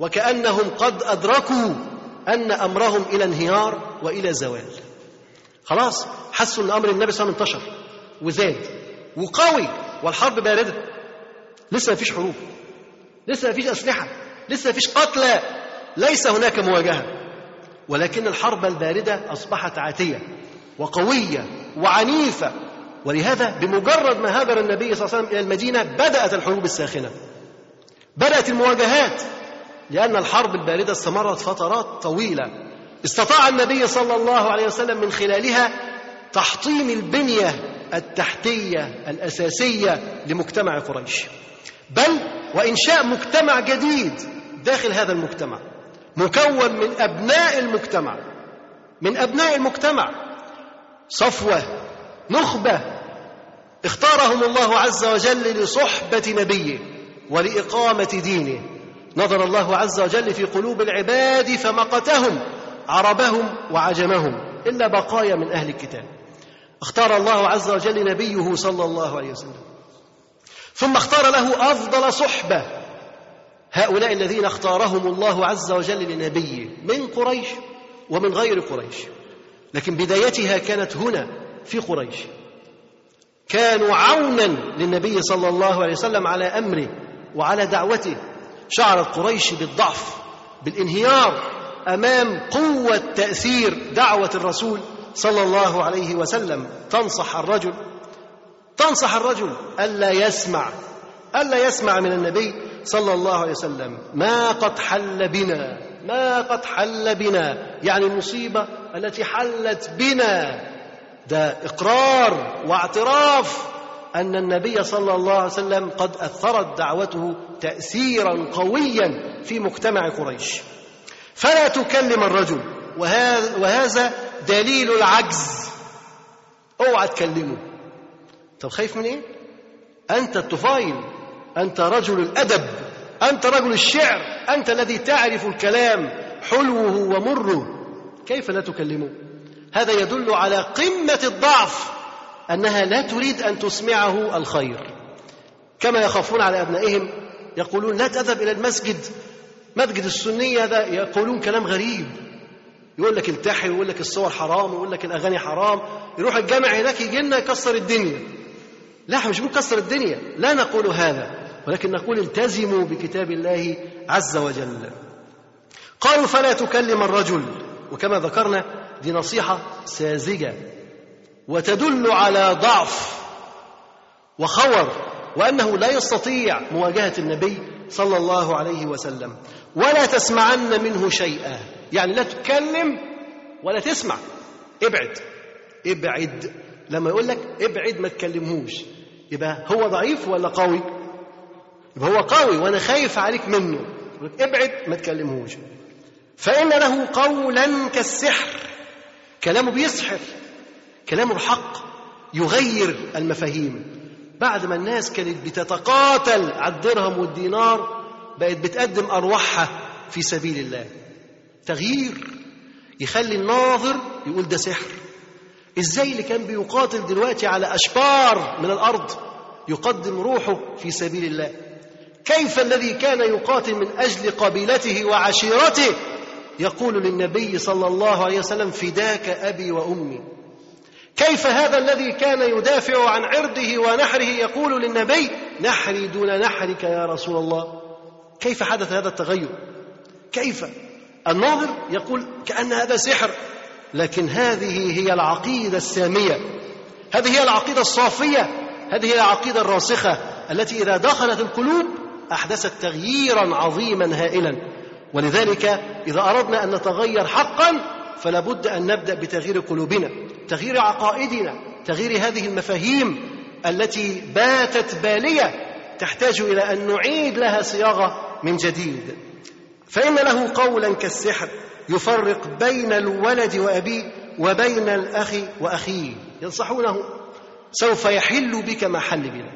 وكأنهم قد أدركوا أن أمرهم إلى انهيار وإلى زوال. خلاص حسوا إن أمر النبي صلى الله عليه وسلم انتشر وزاد وقوي والحرب بارده لسه ما فيش حروب. لسه ما فيش أسلحة. لسه ما فيش قتلى. ليس هناك مواجهة. ولكن الحرب الباردة أصبحت عاتية وقوية وعنيفة ولهذا بمجرد ما هاجر النبي صلى الله عليه وسلم إلى المدينة بدأت الحروب الساخنة. بدأت المواجهات لأن الحرب الباردة استمرت فترات طويلة. استطاع النبي صلى الله عليه وسلم من خلالها تحطيم البنية التحتية الأساسية لمجتمع قريش. بل وإنشاء مجتمع جديد داخل هذا المجتمع مكون من أبناء المجتمع. من أبناء المجتمع صفوة نخبة اختارهم الله عز وجل لصحبة نبيه ولإقامة دينه. نظر الله عز وجل في قلوب العباد فمقتهم عربهم وعجمهم إلا بقايا من أهل الكتاب. اختار الله عز وجل نبيه صلى الله عليه وسلم. ثم اختار له أفضل صحبة هؤلاء الذين اختارهم الله عز وجل لنبيه من قريش ومن غير قريش. لكن بدايتها كانت هنا في قريش. كانوا عونا للنبي صلى الله عليه وسلم على أمره وعلى دعوته. شعرت قريش بالضعف بالانهيار أمام قوة تأثير دعوة الرسول صلى الله عليه وسلم. تنصح الرجل تنصح الرجل ألا يسمع ألا يسمع من النبي صلى الله عليه وسلم. ما قد حل بنا ما قد حل بنا. يعني المصيبة التي حلت بنا. ده إقرار واعتراف أن النبي صلى الله عليه وسلم قد أثرت دعوته تاثيرا قويا في مجتمع قريش. فلا تكلم الرجل وهذا دليل العجز. اوعى تكلمه. طب خايف من إيه؟ أنت الطفيل أنت رجل الأدب أنت رجل الشعر أنت الذي تعرف الكلام حلوة ومره. كيف لا تكلمه؟ هذا يدل على قمة الضعف أنها لا تريد أن تسمعه الخير. كما يخافون على أبنائهم يقولون لا تذهب إلى المسجد. مسجد السنيه ده يقولون كلام غريب. يقول لك التحي ويقول لك الصور حرام ويقول لك الأغاني حرام. يروح الجامع هناك يجي لنا يكسر الدنيا. لا إحنا مش بنكسر الدنيا. لا نقول هذا ولكن نقول التزموا بكتاب الله عز وجل. قالوا فلا تكلم الرجل وكما ذكرنا دي نصيحة ساذجة. وتدل على ضعف وخور وأنه لا يستطيع مواجهة النبي صلى الله عليه وسلم. ولا تسمعن منه شيئا. يعني لا تتكلم ولا تسمع. ابعد. ابعد. لما يقول لك ابعد ما تكلمهوش. يبقى هو ضعيف ولا قوي؟ يبقى هو قوي وأنا خايف عليك منه. ابعد ما تكلمهوش. فإن له قولا كالسحر. كلامه بيسحر كلامه الحق يغير المفاهيم. بعد ما الناس كانت بتتقاتل على الدرهم والدينار بقت بتقدم أرواحها في سبيل الله. تغيير يخلي الناظر يقول ده سحر. إزاي اللي كان بيقاتل دلوقتي على أشبار من الأرض يقدم روحه في سبيل الله؟ كيف الذي كان يقاتل من أجل قبيلته وعشيرته يقول للنبي صلى الله عليه وسلم فداك أبي وأمي. كيف هذا الذي كان يدافع عن عرضه ونحره يقول للنبي نحري دون نحرك يا رسول الله؟ كيف حدث هذا التغير؟ كيف؟ الناظر يقول كأن هذا سحر. لكن هذه هي العقيدة السامية. هذه هي العقيدة الصافية. هذه هي العقيدة الراسخة التي إذا دخلت القلوب أحدثت تغييرا عظيما هائلا. ولذلك إذا أردنا أن نتغير حقا فلا بد أن نبدأ بتغيير قلوبنا تغيير عقائدنا تغيير هذه المفاهيم التي باتت بالية تحتاج إلى أن نعيد لها صياغة من جديد. فإن له قولا كالسحر يفرق بين الولد وأبيه وبين الأخ وأخيه. ينصحونه سوف يحل بك ما حل بنا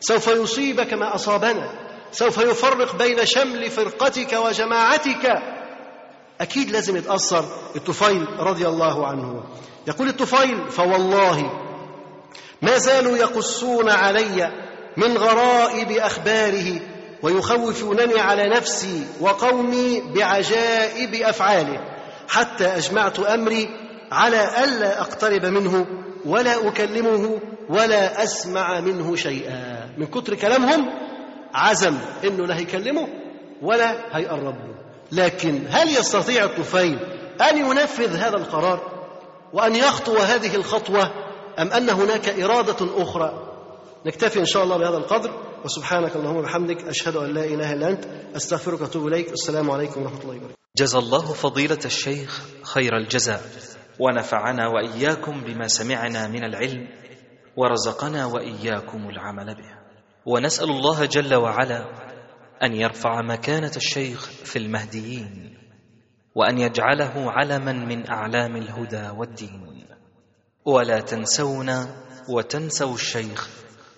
سوف يصيبك ما أصابنا سوف يفرق بين شمل فرقتك وجماعتك. أكيد لازم يتأثر الطفيل رضي الله عنه. يقول الطفيل فوالله ما زالوا يقصون علي من غرائب أخباره ويخوفونني على نفسي وقومي بعجائب أفعاله حتى أجمعت أمري على ألا أقترب منه ولا أكلمه ولا أسمع منه شيئا. من كتر كلامهم عزم إنه لا هيكلمه ولا هيقرب له لكن هل يستطيع الطفيل أن ينفذ هذا القرار وأن يخطو هذه الخطوة أم أن هناك إرادة أخرى؟ نكتفي إن شاء الله بهذا القدر وسبحانك اللهم وبحمدك أشهد أن لا إله إلا أنت أستغفرك وأتوب إليك السلام عليكم ورحمة الله وبركاته. جزى الله فضيلة الشيخ خير الجزاء. ونفعنا وإياكم بما سمعنا من العلم ورزقنا وإياكم العمل به. ونسأل الله جل وعلا أن يرفع مكانة الشيخ في المهديين وأن يجعله علما من أعلام الهدى والدين. ولا تنسونا وتنسوا الشيخ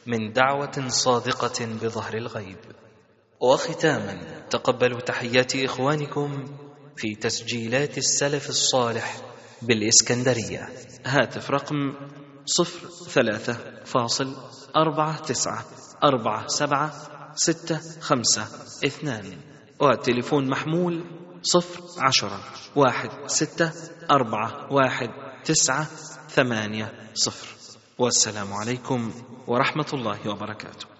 من دعوة صادقة بظهر الغيب. وختاما تقبلوا تحيات إخوانكم في تسجيلات السلف الصالح بالإسكندرية. هاتف رقم صفر ثلاثة فاصل أربعة تسعة. أربعة سبعة ستة خمسة اثنان. والتليفون محمول صفر عشرة واحد ستة أربعة واحد تسعة ثمانية صفر. والسلام عليكم ورحمة الله وبركاته.